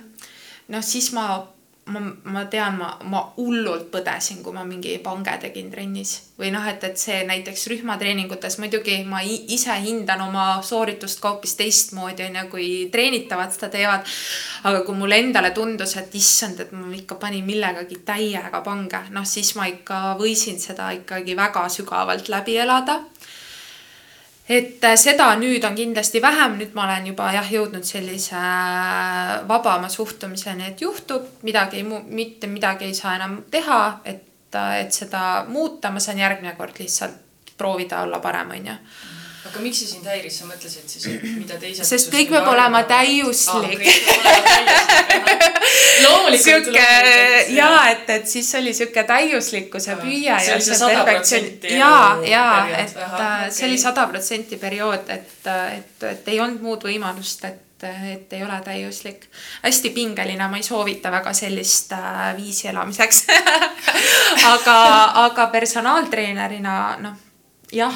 noh siis ma ma, ma tean, ma, ma hullult põdesin, kui ma mingi pange tegin trennis või noh, et, et see näiteks rühmatreeningutes muidugi ma ise hindan oma sooritust ka hoopis teistmoodi onju, kui treenitavad seda teevad. aga kui mulle endale tundus, et issand, et ma ikka panin millegagi täiega pange, noh siis ma ikka võisin seda ikkagi väga sügavalt läbi elada et äh, seda nüüd on kindlasti vähem, nüüd ma olen juba jah, jõudnud sellise äh, vabama suhtumiseni, et juhtub, midagi mitte midagi ei saa enam teha, et, äh, et seda muuta, ma saan järgmine kord lihtsalt proovida olla parem, onju aga miks see sind häiris, sa mõtlesid siis, mida teised. sest kõik peab olema täiuslik. sihuke ja et, et siis oli sihuke täiuslikkuse püüe ja ja, et see oli sada protsenti periood, et, et, et ei olnud muud võimalust, et et ei ole täiuslik. hästi pingeline, ma ei soovita väga sellist äh, viisi elamiseks. [LAUGHS] Aga, aga personaaltreenerina noh, jah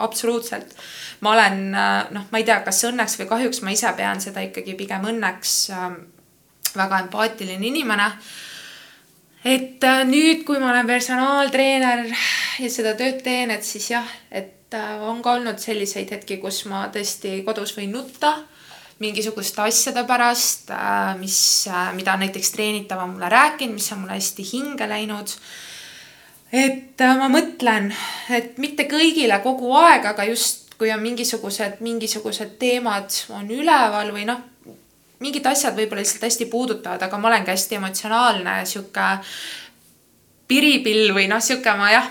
absoluutselt. ma olen noh, ma ei tea, kas õnneks või kahjuks, ma ise pean seda ikkagi pigem õnneks äh, väga empaatiline inimene. et äh, nüüd, kui ma olen personaaltreener ja seda tööd teen, et siis jah, et äh, on ka olnud selliseid hetki, kus ma tõesti kodus võin nutta mingisuguste asjade pärast, äh, mis, äh, mida näiteks treenitav on mulle rääkinud, mis on mulle hästi hinge läinud et äh, ma mõtlen, et mitte kõigile kogu aeg, aga just kui on mingisugused, mingisugused teemad on üleval või noh, mingid asjad võib-olla lihtsalt hästi puudutavad, aga ma olengi hästi emotsionaalne, sihuke piripill või noh, sihuke ma jah,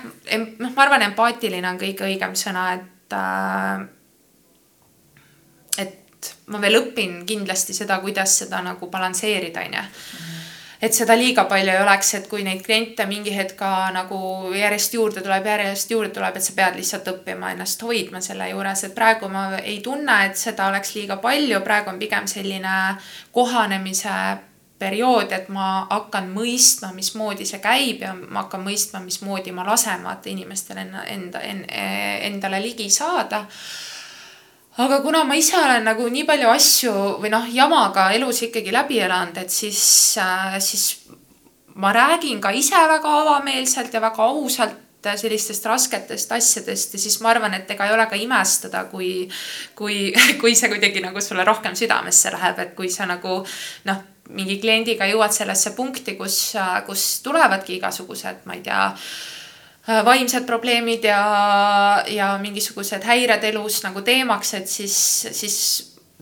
noh, ma arvan, empaatiline on kõige õigem sõna, et äh, et ma veel õpin kindlasti seda, kuidas seda nagu balansseerida, onju et seda liiga palju ei oleks, et kui neid kliente mingi hetk ka nagu järjest juurde tuleb, järjest juurde tuleb, et sa pead lihtsalt õppima ennast hoidma selle juures, et praegu ma ei tunne, et seda oleks liiga palju, praegu on pigem selline kohanemise periood, et ma hakkan mõistma, mismoodi see käib ja ma hakkan mõistma, mismoodi ma lasen vaata inimestel enda, enda, endale ligi saada aga kuna ma ise olen nagu nii palju asju või noh, jamaga elus ikkagi läbi elanud, et siis äh,, siis ma räägin ka ise väga avameelselt ja väga ausalt sellistest rasketest asjadest ja siis ma arvan, et ega ei ole ka imestada, kui, kui, [LAUGHS] kui see kuidagi nagu sulle rohkem südamesse läheb, et kui sa nagu noh, mingi kliendiga jõuad sellesse punkti, kus, kus tulevadki igasugused, ma ei tea Äh, vaimsed probleemid ja, ja mingisugused häired elus nagu teemaks, et siis, siis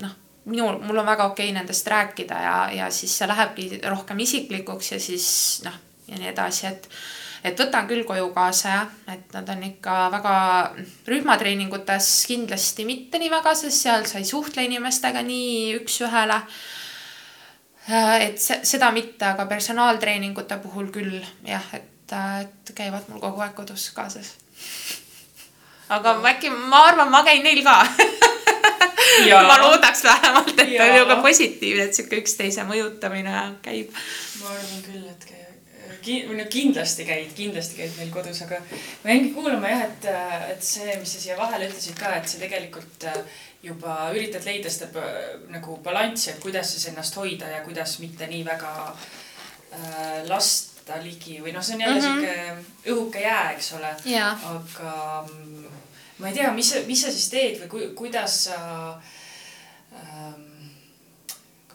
noh, minul, mul on väga okei okay nendest rääkida ja, ja siis see lähebki rohkem isiklikuks ja siis noh, ja nii edasi, et et võtan küll koju kaasa jah, et nad on ikka väga rühmatreeningutes kindlasti mitte nii väga, sest seal sa ei suhtle inimestega nii üks-ühele. Äh, et seda mitte, aga personaaltreeningute puhul küll jah, et et, et käivad mul kogu aeg kodus kaasas. aga äkki, ma arvan, ma käin neil ka ma loodaks vähemalt, et on ju ka positiivne, et sihuke üksteise mõjutamine käib. ma arvan küll, et ki-, või no kindlasti käid, kindlasti käid meil kodus, aga ma jäingi kuulama jah, et, et see, mis sa siia vahele ütlesid ka, et sa tegelikult äh, juba üritad leida seda nagu balanssi, et kuidas siis ennast hoida ja kuidas mitte nii väga äh, lasta ligi või noh, see on jälle mm -hmm. õhuke jää, eks ole. aga mm, ma ei tea, mis, mis sa siis teed või ku, kuidas sa ähm,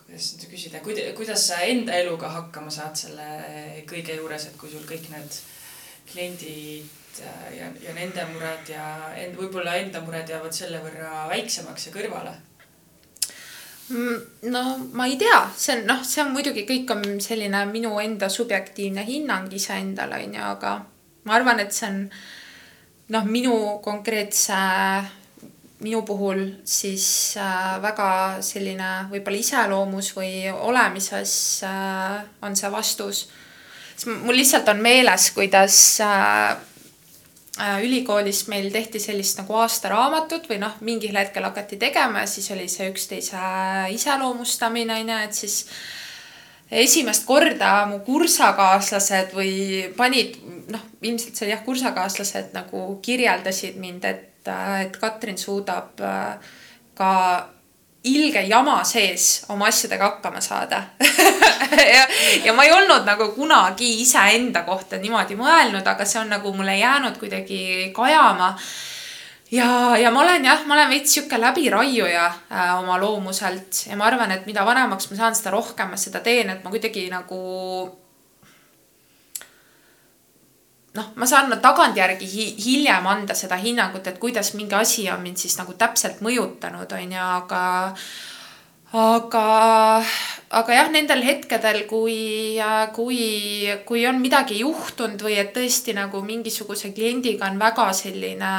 kuidas nüüd küsida, kuidas sa enda eluga hakkama saad selle kõige juures, et kui sul kõik need kliendid äh, ja, ja nende mured ja end, võib-olla enda mured jäävad selle võrra väiksemaks ja kõrvale? Mm, no ma ei tea, see on noh, see on muidugi kõik on selline minu enda subjektiivne hinnang iseendale onju, aga ma arvan, et see on noh, minu konkreetse minu puhul siis äh, väga selline võib-olla iseloomus või olemises äh, on see vastus. mul lihtsalt on meeles, kuidas äh, ülikoolis meil tehti sellist nagu aastaraamatut või noh, mingil hetkel hakati tegema ja siis oli see üksteise iseloomustamine onju, et siis esimest korda mu kursakaaslased või panid, noh, ilmselt see oli jah, kursakaaslased nagu kirjeldasid mind, et et, et Katrin suudab äh, ka ilge jama sees oma asjadega hakkama saada [LAUGHS] ja, ja ma ei olnud nagu kunagi iseenda kohta niimoodi mõelnud, aga see on nagu mulle jäänud kuidagi kajama. ja, ja ma olen jah, ma olen veits sihuke läbiraiuja äh, oma loomuselt ja ma arvan, et mida vanemaks ma saan, seda rohkem ma seda teen, et ma kuidagi nagu noh, ma saan tagantjärgi hi hiljem anda seda hinnangut, et kuidas mingi asi on mind siis nagu täpselt mõjutanud, on ju, aga aga, aga jah, nendel hetkedel, kui, kui, kui on midagi juhtunud või et tõesti nagu mingisuguse kliendiga on väga selline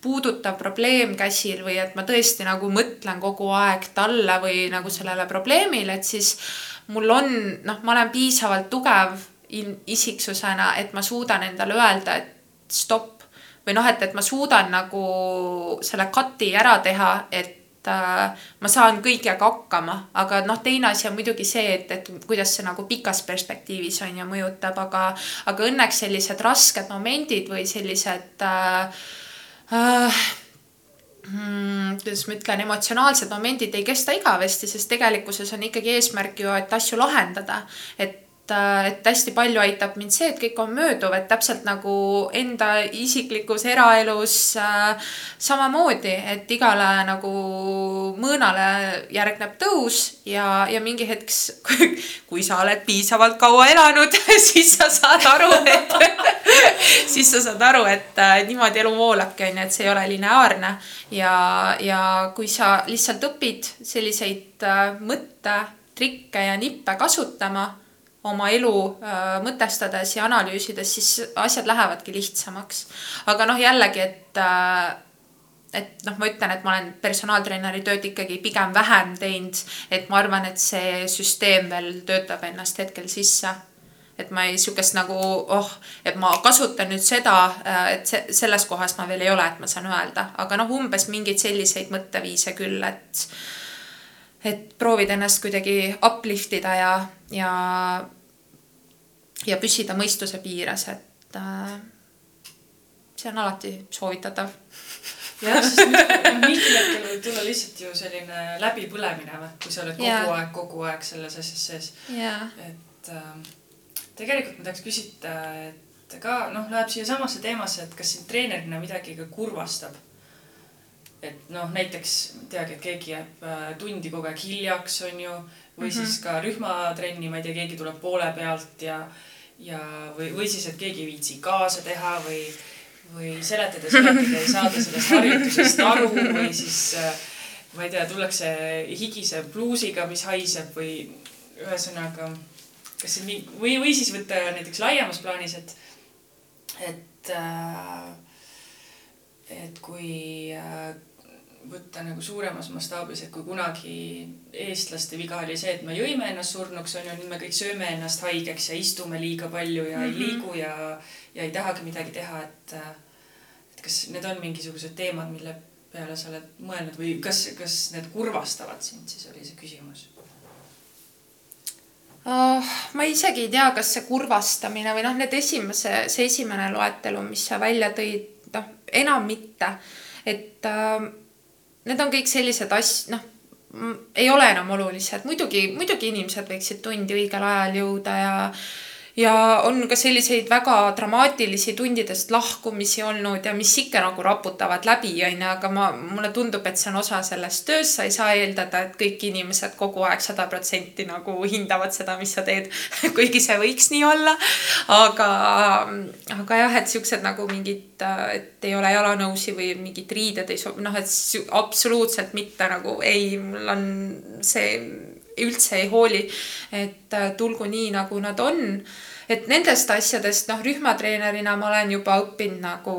puudutav probleem käsil või et ma tõesti nagu mõtlen kogu aeg talle või nagu sellele probleemile, et siis mul on, noh, ma olen piisavalt tugev isiksusena, et ma suudan endale öelda, et stopp või noh, et, et ma suudan nagu selle cut'i ära teha, et äh, ma saan kõigega hakkama, aga noh, teine asi on muidugi see, et, et kuidas see nagu pikas perspektiivis on ju mõjutab, aga, aga õnneks sellised rasked momendid või sellised äh, äh, hmm, kuidas ma ütlen, emotsionaalsed momendid ei kesta igavesti, sest tegelikkuses on ikkagi eesmärk ju, et asju lahendada. et et hästi palju aitab mind see, et kõik on mööduv, et täpselt nagu enda isiklikus eraelus äh, samamoodi, et igale nagu mõõnale järgneb tõus ja, ja mingi hetk, [LAUGHS] kui sa oled piisavalt kaua elanud, [LAUGHS] siis sa saad aru, et [LAUGHS] siis sa saad aru, et äh, niimoodi elu voolabki, onju, et see ei ole lineaarne. Ja, ja kui sa lihtsalt õpid selliseid äh, mõtte, trikke ja nippe kasutama oma elu äh, mõtestades ja analüüsides, siis asjad lähevadki lihtsamaks. aga noh, jällegi, et äh, et noh, ma ütlen, et ma olen personaaltreeneri tööd ikkagi pigem vähem teinud, et ma arvan, et see süsteem veel töötab ennast hetkel sisse. et ma ei, sihukest nagu oh, et ma kasutan nüüd seda, äh, et see, selles kohas ma veel ei ole, et ma saan öelda, aga noh, umbes mingeid selliseid mõtteviise küll, et et proovida ennast kuidagi uplift ida ja, ja, ja püsida mõistuse piires, et äh, see on alati soovitatav. jah, sest mingil hetkel võib tulla lihtsalt ju selline läbipõlemine või, kui sa oled kogu yeah. aeg, kogu aeg selles asjas sees yeah.. et äh, tegelikult ma tahaks küsida, et ka noh, läheb siiasamasse teemasse, et kas sind treenerina midagi ka kurvastab et noh, näiteks teagi, et keegi jääb äh, tundi kogu aeg hiljaks, on ju, või mm -hmm. siis ka rühmatrenni, ma ei tea, keegi tuleb poole pealt ja, ja või, või siis, et keegi ei viitsi kaasa teha või, või seletada, seletada ei saada sellest harjutusest aru või siis äh, ma ei tea, tullakse higise bluusiga, mis haiseb või ühesõnaga, kas see nii või, või siis võtta näiteks laiemas plaanis, et, et äh, et kui äh, võtta nagu suuremas mastaabis, et kui kunagi eestlaste viga oli see, et me jõime ennast surnuks, on ju, nüüd me kõik sööme ennast haigeks ja istume liiga palju ja mm -hmm. ei mhm. liigu ja, ja ei tahagi midagi teha, et et kas need on mingisugused teemad, mille peale sa oled mõelnud või kas, kas need kurvastavad sind, siis oli see küsimus uh,? ma isegi ei tea, kas see kurvastamine või noh, need esimese, see esimene loetelu, mis sa välja tõid, noh, enam mitte. et uh, need on kõik sellised asjad, noh, ei ole enam olulised, muidugi, muidugi inimesed võiksid tundi õigel ajal jõuda ja ja on ka selliseid väga dramaatilisi tundidest lahkumisi olnud ja mis ikka nagu raputavad läbi, onju, aga ma, mulle tundub, et see on osa sellest tööst, sa ei saa eeldada, et kõik inimesed kogu aeg sada protsenti nagu hindavad seda, mis sa teed [LAUGHS] kuigi see võiks nii olla. aga, aga jah, et siuksed nagu mingid, et ei ole jalanõusi või mingid riided ei sobi, noh, et absoluutselt mitte nagu ei, mul on see üldse ei hooli, et tulgu nii, nagu nad on. Et nendest asjadest, noh, rühmatreenerina ma olen juba õppinud nagu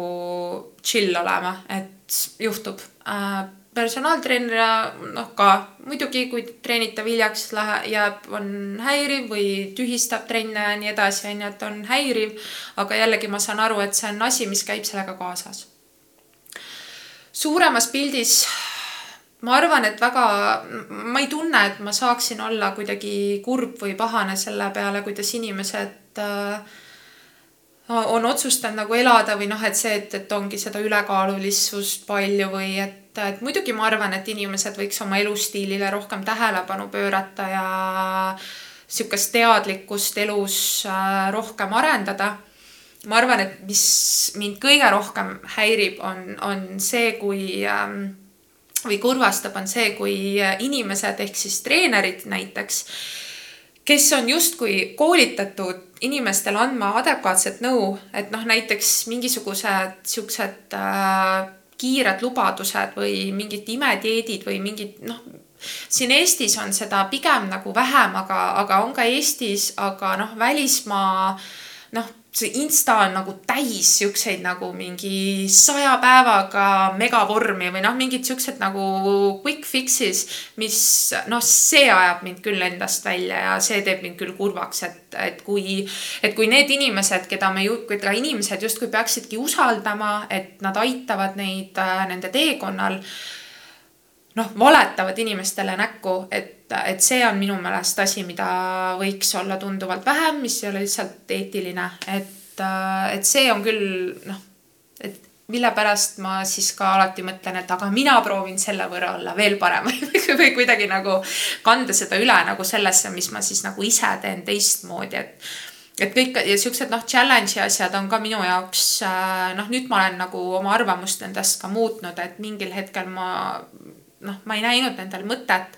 chill olema, et juhtub äh, personaaltreenerina noh, ka muidugi, kui treenitav hiljaks lähe-, jääb, on häiriv või tühistab trenne ja nii edasi, on ju, et on häiriv. aga jällegi ma saan aru, et see on asi, mis käib sellega kaasas. suuremas pildis ma arvan, et väga, ma ei tunne, et ma saaksin olla kuidagi kurb või pahane selle peale, kuidas inimesed äh, on otsustanud nagu elada või noh, et see, et, et ongi seda ülekaalulisust palju või et, et muidugi ma arvan, et inimesed võiks oma elustiilile rohkem tähelepanu pöörata ja sihukest teadlikkust elus äh, rohkem arendada. Ma arvan, et mis mind kõige rohkem häirib, on, on see, kui ähm, või kurvastab, on see, kui inimesed ehk siis treenerid näiteks, kes on justkui koolitatud inimestele andma adekvaatset nõu, et noh, näiteks mingisugused siuksed äh, kiired lubadused või mingid imedieedid või mingid noh, siin Eestis on seda pigem nagu vähem, aga, aga on ka Eestis, aga noh, välismaa noh see insta on nagu täis siukseid nagu mingi saja päevaga megavormi või noh, mingid siuksed nagu quick fix'is, mis noh, see ajab mind küll endast välja ja see teeb mind küll kurvaks, et, et kui, et kui need inimesed, keda me ju, keda inimesed justkui peaksidki usaldama, et nad aitavad neid äh, nende teekonnal noh, valetavad inimestele näkku, et et see on minu meelest asi, mida võiks olla tunduvalt vähem, mis ei ole lihtsalt eetiline, et, et see on küll noh, et mille pärast ma siis ka alati mõtlen, et aga mina proovin selle võrra olla veel parem [LAUGHS] või kuidagi nagu kanda seda üle nagu sellesse, mis ma siis nagu ise teen teistmoodi, et et kõik ja siuksed noh, challenge'i asjad on ka minu jaoks noh, nüüd ma olen nagu oma arvamust endast ka muutnud, et mingil hetkel ma noh, ma ei näinud nendel mõtet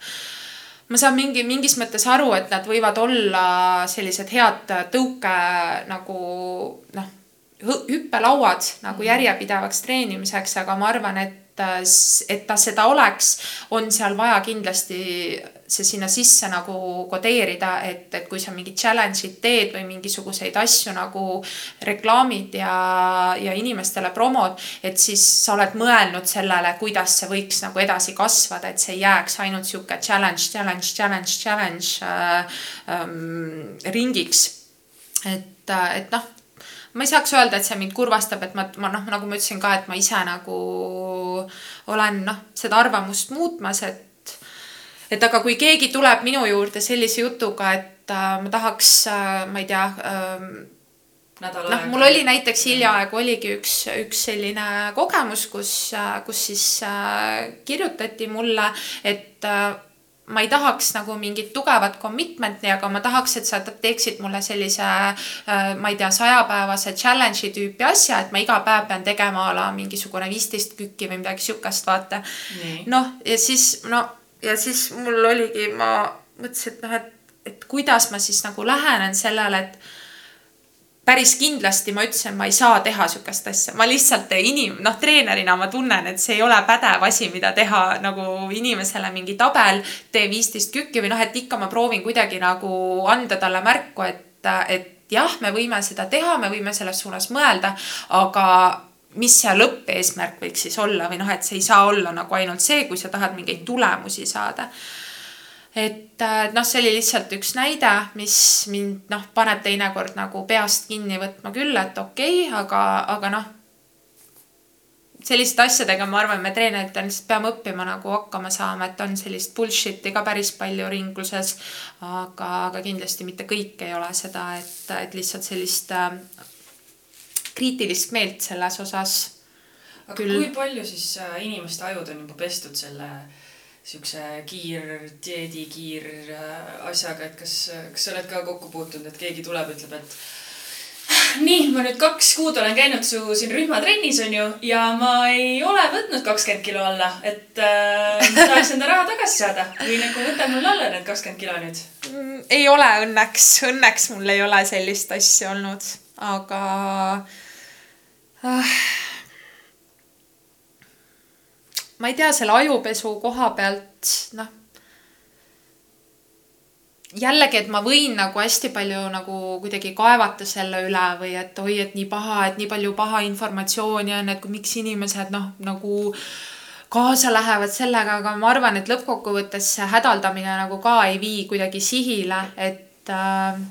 ma saan mingi, mingis mõttes aru, et nad võivad olla sellised head tõuke nagu noh, hüppelauad nagu mhm. järjepidevaks treenimiseks, aga ma arvan, et, et ta seda oleks, on seal vaja kindlasti see sinna sisse nagu kodeerida, et, et kui sa mingit challenge'id teed või mingisuguseid asju nagu reklaamid ja, ja inimestele promod, et siis sa oled mõelnud sellele, kuidas see võiks nagu edasi kasvada, et see ei jääks ainult sihuke challenge, challenge, challenge, challenge äh, ähm, ringiks. et, äh, et noh ma ei saaks öelda, et see mind kurvastab, et ma, ma noh, nagu ma ütlesin ka, et ma ise nagu olen noh, seda arvamust muutmas, et et aga kui keegi tuleb minu juurde sellise jutuga, et äh, ma tahaks äh,, ma ei tea äh,. noh, mul oli näiteks hiljaaegu oligi üks, üks selline kogemus, kus, äh, kus siis äh, kirjutati mulle, et äh, ma ei tahaks nagu mingit tugevat commitment'i, aga ma tahaks, et sa teeksid mulle sellise äh,, ma ei tea, sajapäevase challenge'i tüüpi asja, et ma iga päev pean tegema a la mingisugune viisteist kükki või midagi sihukest, vaata. noh, ja siis no ja siis mul oligi, ma mõtlesin, et noh, et, et kuidas ma siis nagu lähenen sellele, et päris kindlasti ma ütlesin, ma ei saa teha sihukest asja, ma lihtsalt inim-, noh, treenerina ma tunnen, et see ei ole pädev asi, mida teha nagu inimesele mingi tabel, tee viisteist kükki või noh, et ikka ma proovin kuidagi nagu anda talle märku, et, et jah, me võime seda teha, me võime selles suunas mõelda, aga mis see lõppeesmärk võiks siis olla või noh, et see ei saa olla nagu ainult see, kui sa tahad mingeid tulemusi saada. et äh, noh, see oli lihtsalt üks näide, mis mind noh, paneb teinekord nagu peast kinni võtma küll, et okei okay,, aga, aga noh. selliste asjadega ma arvan, me treeneritena lihtsalt peame õppima nagu hakkama saama, et on sellist bullshit'i ka päris palju ringluses. aga, aga kindlasti mitte kõik ei ole seda, et, et lihtsalt sellist äh, kriitilist meelt selles osas. aga Küll... kui palju siis äh, inimeste ajud on juba pestud selle siukse kiir, dieedi kiir äh, asjaga, et kas, kas sa oled ka kokku puutunud, et keegi tuleb, ütleb, et nii, ma nüüd kaks kuud olen käinud su siin rühmatrennis onju ja ma ei ole võtnud kakskümmend kilo alla, et äh, tahaks enda raha tagasi saada või nagu võta mul alla need kakskümmend kilo nüüd mm,. ei ole õnneks, õnneks mul ei ole sellist asja olnud, aga äh, ma ei tea, selle ajupesu koha pealt, noh jällegi, et ma võin nagu hästi palju nagu kuidagi kaevata selle üle või et oi, et nii paha, et nii palju paha informatsiooni on, et miks inimesed noh, nagu kaasa lähevad sellega, aga ma arvan, et lõppkokkuvõttes see hädaldamine nagu ka ei vii kuidagi sihile, et äh,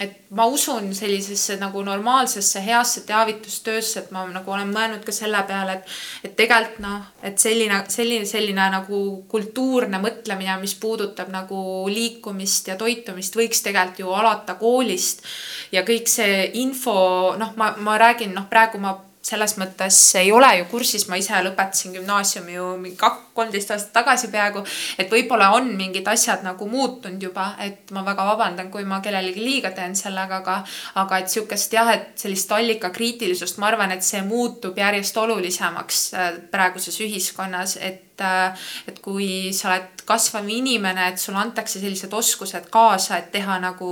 et ma usun sellisesse nagu normaalsesse heasse teavitustöösse, et ma nagu olen mõelnud ka selle peale, et, et tegelikult noh, et selline, selline, selline nagu kultuurne mõtlemine, mis puudutab nagu liikumist ja toitumist, võiks tegelikult ju alata koolist. ja kõik see info, noh, ma, ma räägin, noh, praegu ma selles mõttes ei ole ju kursis, ma ise lõpetasin gümnaasiumi ju kak-, kolmteist aastat tagasi peaaegu. et võib-olla on mingid asjad nagu muutunud juba, et ma väga vabandan, kui ma kellelegi liiga teen sellega, aga, aga et sihukest jah, et sellist allikakriitilisust, ma arvan, et see muutub järjest olulisemaks äh, praeguses ühiskonnas, et äh, et kui sa oled kasvav inimene, et sulle antakse sellised oskused kaasa, et teha nagu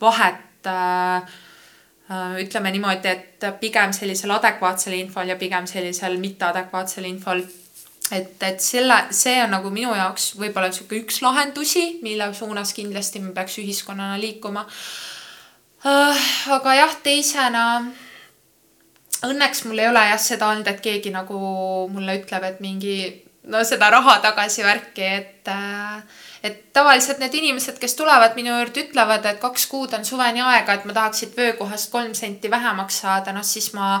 vahet Äh, ütleme niimoodi, et pigem sellisel adekvaatsel infol ja pigem sellisel mitteadekvaatsel infol. et, et selle, see on nagu minu jaoks võib-olla sihuke üks lahendusi, mille suunas kindlasti me peaks ühiskonnana liikuma. Äh, aga jah, teisena õnneks mul ei ole jah seda olnud, et keegi nagu mulle ütleb, et mingi no seda raha tagasi värki, et äh, et tavaliselt need inimesed, kes tulevad minu juurde, ütlevad, et kaks kuud on suveni aega, et ma tahaks siit vöökohast kolm senti vähemaks saada, noh siis ma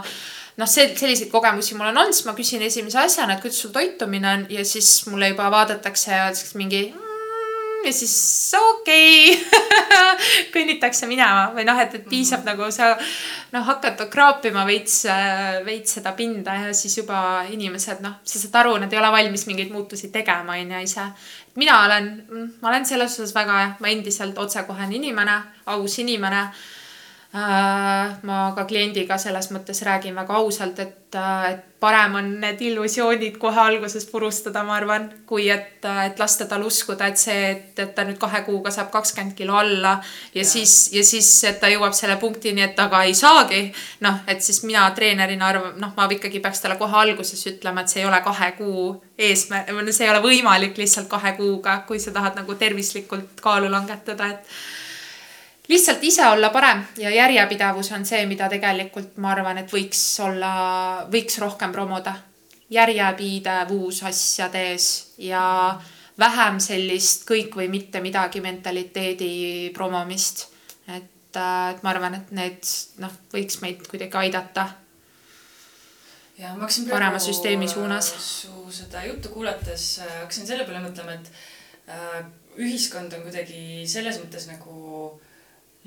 noh, see, selliseid kogemusi mul on olnud, siis ma küsin esimese asjana, et kuidas sul toitumine on ja siis mulle juba vaadatakse ja öeldakse mingi mm, ja siis okei okay. [LAUGHS] kõnnitakse minema või noh, et, et piisab mm -hmm. nagu sa noh, hakkad kraapima veits, veits seda pinda ja siis juba inimesed noh, sa saad aru, nad ei ole valmis mingeid muutusi tegema, onju ise mina olen, ma olen selles osas väga, ma endiselt otsekohene inimene, aus inimene. Äh, ma ka kliendiga selles mõttes räägin väga ausalt, et, äh, et parem on need illusioonid kohe alguses purustada, ma arvan, kui et, äh, et lasta tal uskuda, et see, et, et ta nüüd kahe kuuga saab kakskümmend kilo alla ja, ja siis, ja siis, et ta jõuab selle punktini, et aga ei saagi. noh, et siis mina treenerina arvan, noh, ma ikkagi peaks talle kohe alguses ütlema, et see ei ole kahe kuu eesmärk, see ei ole võimalik lihtsalt kahe kuuga, kui sa tahad nagu tervislikult kaalu langetada, et lihtsalt ise olla parem ja järjepidevus on see, mida tegelikult ma arvan, et võiks olla, võiks rohkem promoda. järjepidevus asjades ja vähem sellist kõik või mitte midagi mentaliteedi promomist. et, et ma arvan, et need noh, võiks meid kuidagi aidata. ja ma hakkasin parema süsteemi suunas. su seda juttu kuulates äh, hakkasin selle peale mõtlema, et äh, ühiskond on kuidagi selles mõttes nagu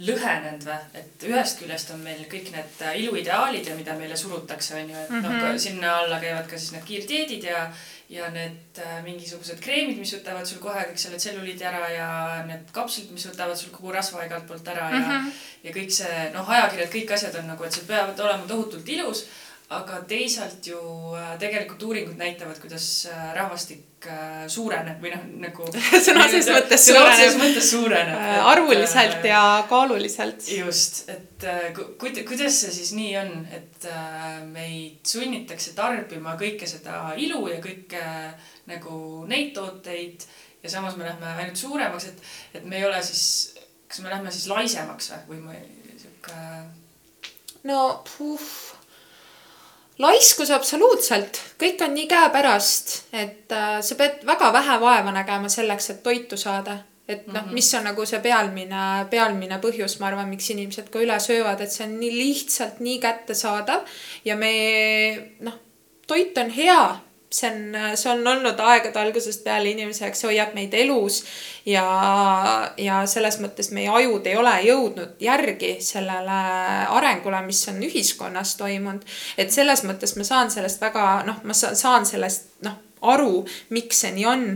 lõhenenud või, et ühest küljest on meil kõik need äh, iluideaalid ja mida meile surutakse, on ju, et mm -hmm. noh, mhm. sinna alla käivad ka siis need kiirdieedid ja, ja need äh, mingisugused kreemid, mis võtavad sul kohe kõik selle tselluliidi ära ja need kapslid, mis võtavad sul kogu rasva igalt poolt ära ja mm, -hmm. ja kõik see, noh, ajakirjad, kõik asjad on nagu, et sa peavad olema tohutult ilus aga teisalt ju äh, tegelikult uuringud näitavad, kuidas äh, rahvastik äh, suureneb või noh, nagu [LAUGHS] sõna otseses mõttes suureneb. mõttes suureneb. arvuliselt et, ja kaaluliselt. just, et kuid-, kuidas see siis nii on, et meid sunnitakse tarbima kõike seda ilu ja kõike nagu neid tooteid ja samas me lähme ainult suuremaks, et, et me ei ole siis, kas me lähme siis laisemaks või, või me sihuke. no puh laiskus absoluutselt, kõik on nii käepärast, et äh, sa pead väga vähe vaeva nägema selleks, et toitu saada. et noh mm -hmm., mis on nagu see pealmine, pealmine põhjus, ma arvan, miks inimesed ka üle söövad, et see on nii lihtsalt nii kättesaadav ja me noh, toit on hea see on, see on olnud aegade algusest peale inimese jaoks, hoiab meid elus ja, ja selles mõttes meie ajud ei ole jõudnud järgi sellele arengule, mis on ühiskonnas toimunud. et selles mõttes ma saan sellest väga noh, ma saan sellest noh, aru, miks see nii on.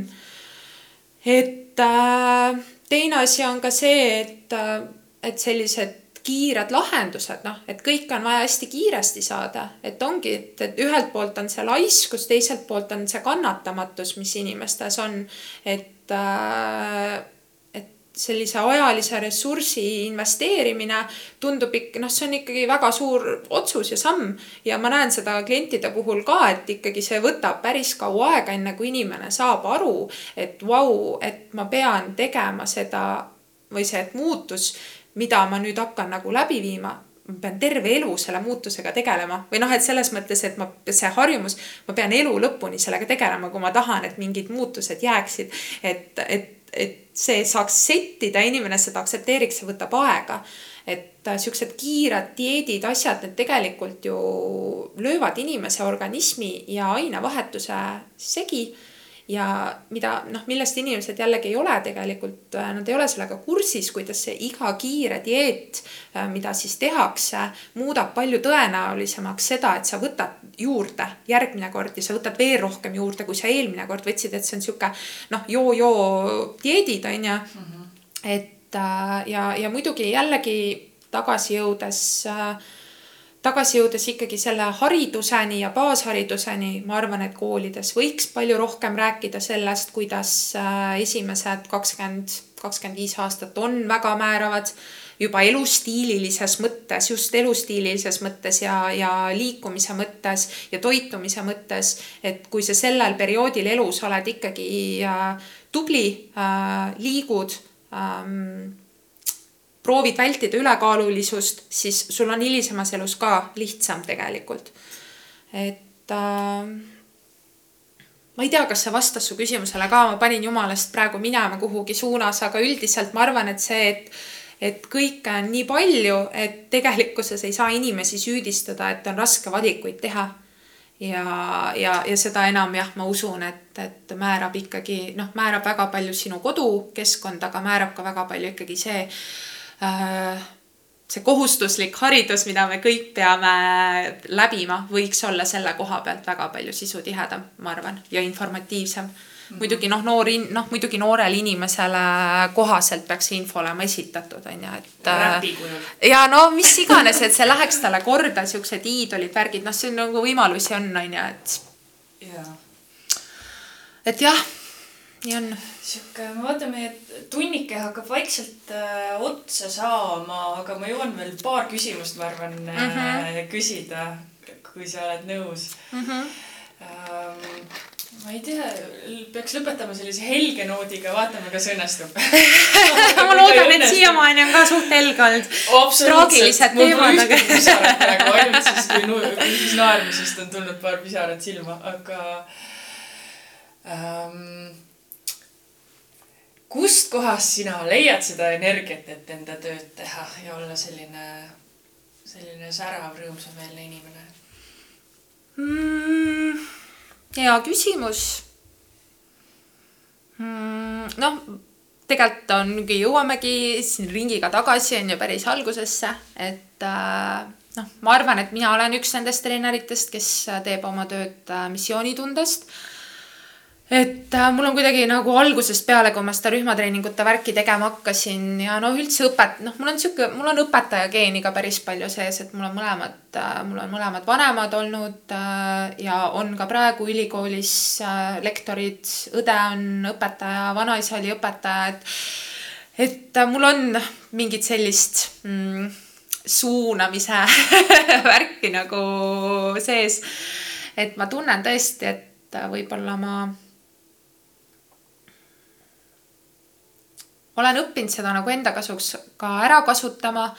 et äh, teine asi on ka see, et, äh, et sellised kiired lahendused, noh, et kõike on vaja hästi kiiresti saada, et ongi, et, ühelt poolt on see laiskus, teiselt poolt on see kannatamatus, mis inimestes on, et äh, sellise ajalise ressursi investeerimine tundub ikka, noh, see on ikkagi väga suur otsus ja samm. Ja ma näen seda klientide puhul ka, et ikkagi see võtab päris kaua aega, enne kui inimene saab aru, et vau wow,, et ma pean tegema seda või see, et muutus mida ma nüüd hakkan nagu läbi viima, ma pean terve elu selle muutusega tegelema või noh, et selles mõttes, et ma, see harjumus, ma pean elu lõpuni sellega tegelema, kui ma tahan, et mingid muutused jääksid. et, et, et see saaks settida, inimene seda aktsepteeriks, see võtab aega. et äh, siuksed kiired dieedid, asjad, need tegelikult ju löövad inimese organismi ja ainevahetuse segi ja mida noh, millest inimesed jällegi ei ole tegelikult, äh, nad ei ole sellega kursis, kuidas see iga kiire dieet, äh, mida siis tehakse, muudab palju tõenäolisemaks seda, et sa võtad juurde järgmine kord ja sa võtad veel rohkem juurde, kui sa eelmine kord võtsid, et see on sihuke noh, joo-joo dieedid on ju mm. -hmm. et äh, ja, ja muidugi jällegi tagasi jõudes äh, tagasi jõudes ikkagi selle hariduseni ja baashariduseni, ma arvan, et koolides võiks palju rohkem rääkida sellest, kuidas äh, esimesed kakskümmend, kakskümmend viis aastat on väga määravad juba elustiililises mõttes, just elustiililises mõttes ja, ja liikumise mõttes ja toitumise mõttes. et kui sa sellel perioodil elus oled ikkagi äh, tubli äh,, liigud ähm, proovid vältida ülekaalulisust, siis sul on hilisemas elus ka lihtsam tegelikult. et äh, ma ei tea, kas see vastas su küsimusele ka, ma panin jumalast praegu minema kuhugi suunas, aga üldiselt ma arvan, et see, et et kõike on nii palju, et tegelikkuses ei saa inimesi süüdistada, et on raske valikuid teha. ja, ja, ja seda enam jah, ma usun, et, et määrab ikkagi noh, määrab väga palju sinu kodukeskkond, aga määrab ka väga palju ikkagi see see kohustuslik haridus, mida me kõik peame läbima, võiks olla selle koha pealt väga palju sisutihedam, ma arvan, ja informatiivsem mm. -hmm. muidugi noh, noor in-, noh muidugi noorele inimesele kohaselt peaks see info olema esitatud, on ju, et. Äh, ja no mis iganes, et see läheks talle korda, siuksed iidolid, värgid, noh, see on nagu võimalusi on, on ju, et. et jah nii on. sihuke, ma vaatan, meie tunnike hakkab vaikselt äh, otsa saama, aga ma jõuan veel paar küsimust, ma arvan mm, -hmm. küsida, kui sa oled nõus mm. -hmm. Ähm, ma ei tea, peaks lõpetama sellise helge noodiga, vaatame, kas õnnestub [LAUGHS] ma loodan, et siiamaani on ka suht helge olnud. traagilised teemad, aga. ainult siis, kui, kui naermisest on tulnud paar pisarat silma, aga ähm, kustkohast sina leiad seda energiat, et enda tööd teha ja olla selline, selline särav, rõõmsameelne inimene mm,? hea küsimus mm,. noh, tegelikult ongi, jõuamegi siin ringiga tagasi, on ju, päris algusesse, et äh, noh, ma arvan, et mina olen üks nendest treeneritest, kes teeb oma tööd äh, missioonitundest äh, et äh, mul on kuidagi nagu algusest peale, kui ma seda rühmatreeningute värki tegema hakkasin ja noh, üldse õpet-, noh, mul on sihuke, mul on õpetaja geeni ka päris palju sees, et mul on mõlemad äh,, mul on mõlemad vanemad olnud äh, ja on ka praegu ülikoolis lektorid, õde on õpetaja, vanaisa oli õpetaja, et et mul on mingit sellist mm, suunamise [LAUGHS] värki nagu sees. et ma tunnen tõesti, et võib-olla ma olen õppinud seda nagu enda kasuks ka ära kasutama,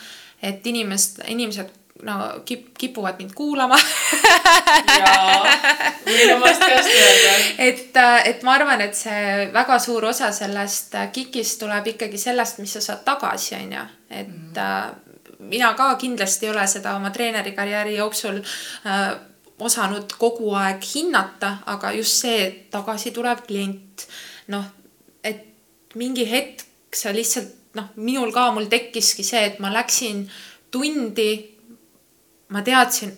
et inimest, inimesed no kip-, kipuvad mind kuulama et, et ma arvan, et see väga suur osa sellest kikist tuleb ikkagi sellest, mis sa saad tagasi, on ju. et mm -hmm. mina ka kindlasti ei ole seda oma treenerikarjääri jooksul äh, osanud kogu aeg hinnata, aga just see, et tagasi tulev klient, noh, et mingi hetk sa lihtsalt noh, minul ka, mul tekkiski see, et ma läksin tundi ma teadsin,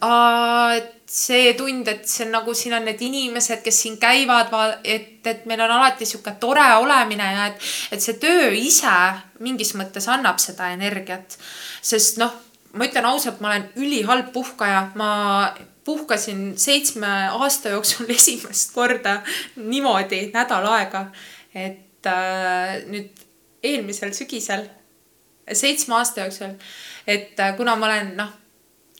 et see tund, et see on nagu siin on need inimesed, kes siin käivad, et, et meil on alati sihuke tore olemine ja et, et see töö ise mingis mõttes annab seda energiat. sest noh, ma ütlen ausalt, ma olen ülihalb puhkaja, ma puhkasin seitsme aasta jooksul [LAUGHS] esimest korda niimoodi nädal aega, et äh, nüüd eelmisel sügisel, seitsme aasta jooksul, et äh, kuna ma olen noh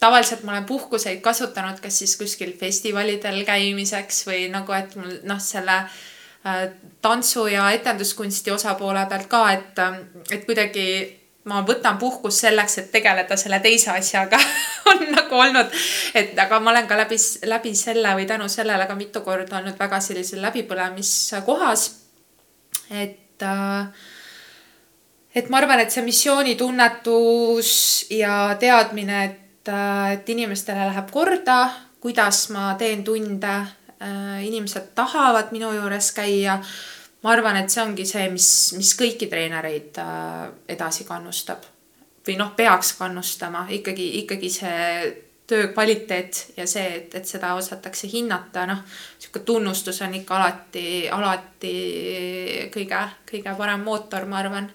tavaliselt ma olen puhkuseid kasutanud kas siis kuskil festivalidel käimiseks või nagu, et mul noh, selle äh, tantsu ja etenduskunsti osapoole pealt ka, et, äh, et kuidagi ma võtan puhkust selleks, et tegeleda selle teise asjaga [LAUGHS] on nagu olnud, et aga ma olen ka läbi, läbi selle või tänu sellele ka mitu korda olnud väga sellisel läbipõlemiskohas. et äh, et ma arvan, et see missioonitunnetus ja teadmine, et Äh, et inimestele läheb korda, kuidas ma teen tunde. Äh, inimesed tahavad minu juures käia. ma arvan, et see ongi see, mis, mis kõiki treenereid äh, edasi kannustab või noh, peaks kannustama ikkagi, ikkagi see töö kvaliteet ja see, et, et seda osatakse hinnata, noh, sihuke tunnustus on ikka alati, alati kõige, kõige parem mootor, ma arvan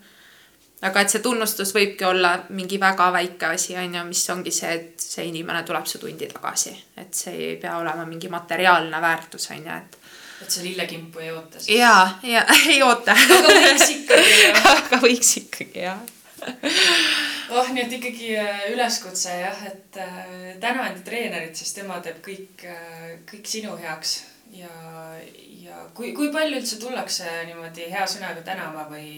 aga et see tunnustus võibki olla mingi väga väike asi, on ju, mis ongi see, et see inimene tuleb su tundi tagasi, et see ei pea olema mingi materiaalne väärtus, on ju, et. et sa lillekimpu ei oota siis? ja, ja [LAUGHS] ei oota. aga võiks ikkagi [LAUGHS] aga võiks ikkagi jah [LAUGHS] oh, nii et ikkagi äh, üleskutse jah, et äh, täna enda treenerit, sest tema teeb kõik, äh, kõik sinu heaks ja, ja kui, kui palju üldse tullakse niimoodi hea sõnaga tänama või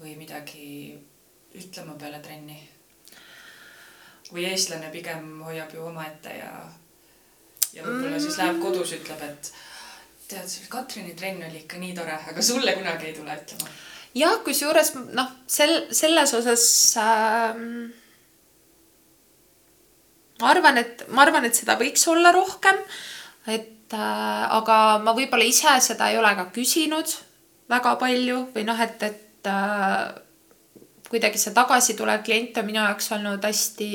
või midagi ütlema peale trenni? või eestlane pigem hoiab ju omaette ja, ja võib-olla siis läheb kodus, ütleb, et tead, see Katrini trenn oli ikka nii tore, aga sulle kunagi ei tule ütlema. jah, kusjuures noh, sel, selles osas ähm, ma arvan, et ma arvan, et seda võiks olla rohkem. et äh, aga ma võib-olla ise seda ei ole ka küsinud väga palju või noh, et, et et äh, kuidagi see tagasitulev klient on minu jaoks olnud hästi,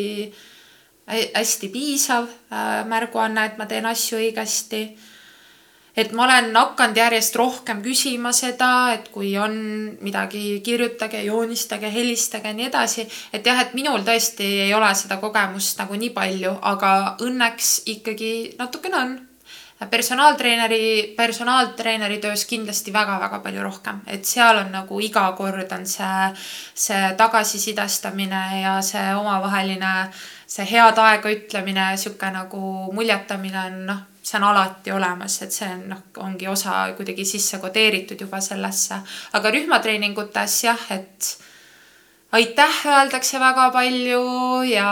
hästi piisav äh, märguanne, et ma teen asju õigesti. et ma olen hakanud järjest rohkem küsima seda, et kui on midagi, kirjutage, joonistage, helistage ja nii edasi. et jah, et minul tõesti ei ole seda kogemust nagu nii palju, aga õnneks ikkagi natukene on personaaltreeneri, personaaltreeneri töös kindlasti väga-väga palju rohkem, et seal on nagu iga kord on see, see tagasisidestamine ja see omavaheline, see head aega ütlemine, sihuke nagu muljetamine on noh, see on alati olemas, et see on noh, ongi osa kuidagi sisse kodeeritud juba sellesse. aga rühmatreeningutes jah, et aitäh öeldakse väga palju ja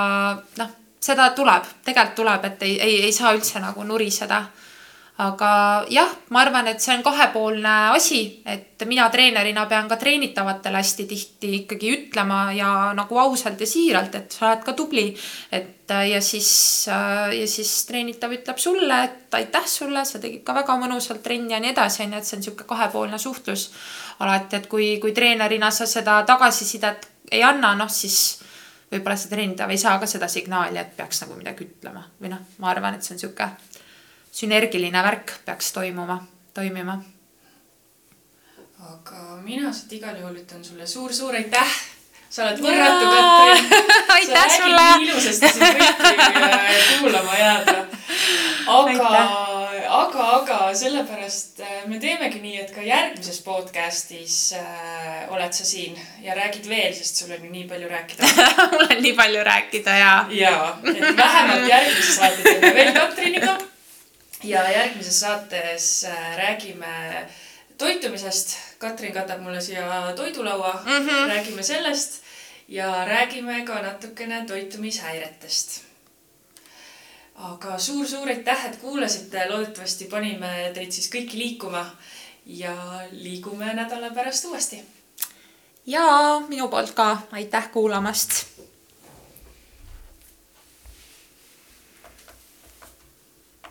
noh, seda tuleb, tegelikult tuleb, et ei, ei, ei saa üldse nagu nuriseda aga jah, ma arvan, et see on kahepoolne asi, et mina treenerina pean ka treenitavatele hästi tihti ikkagi ütlema ja nagu ausalt ja siiralt, et sa oled ka tubli. et ja siis, ja siis treenitav ütleb sulle, et aitäh sulle, sa tegid ka väga mõnusalt trenni ja nii edasi, on ju, et see on niisugune kahepoolne suhtlus. alati, et kui, kui treenerina sa seda tagasisidet ei anna, noh siis võib-olla see treenitav ei saa ka seda signaali, et peaks nagu midagi ütlema või noh, ma arvan, et see on niisugune sünergiline värk peaks toimuma, toimima. aga mina siit igal juhul ütlen sulle suur-suur aitäh sa oled võrratu, Katrin. [LAUGHS] aitäh sulle. nii ilusasti siin võibki kuulama jääda. aga, aga, aga sellepärast äh, me teemegi nii, et ka järgmises podcast'is äh, oled sa siin ja räägid veel, sest sul on ju nii palju rääkida [LAUGHS] mul on nii palju rääkida ja. ja, et vähemalt järgmise saate teeme veel Katriniga ja järgmises saates äh, räägime toitumisest. Katrin katab mulle siia toidulaua mm, -hmm. räägime sellest ja räägime ka natukene toitumishäiretest. aga suur-suur aitäh, et kuulasite, loodetavasti panime teid siis kõiki liikuma ja liigume nädala pärast uuesti. ja minu poolt ka aitäh kuulamast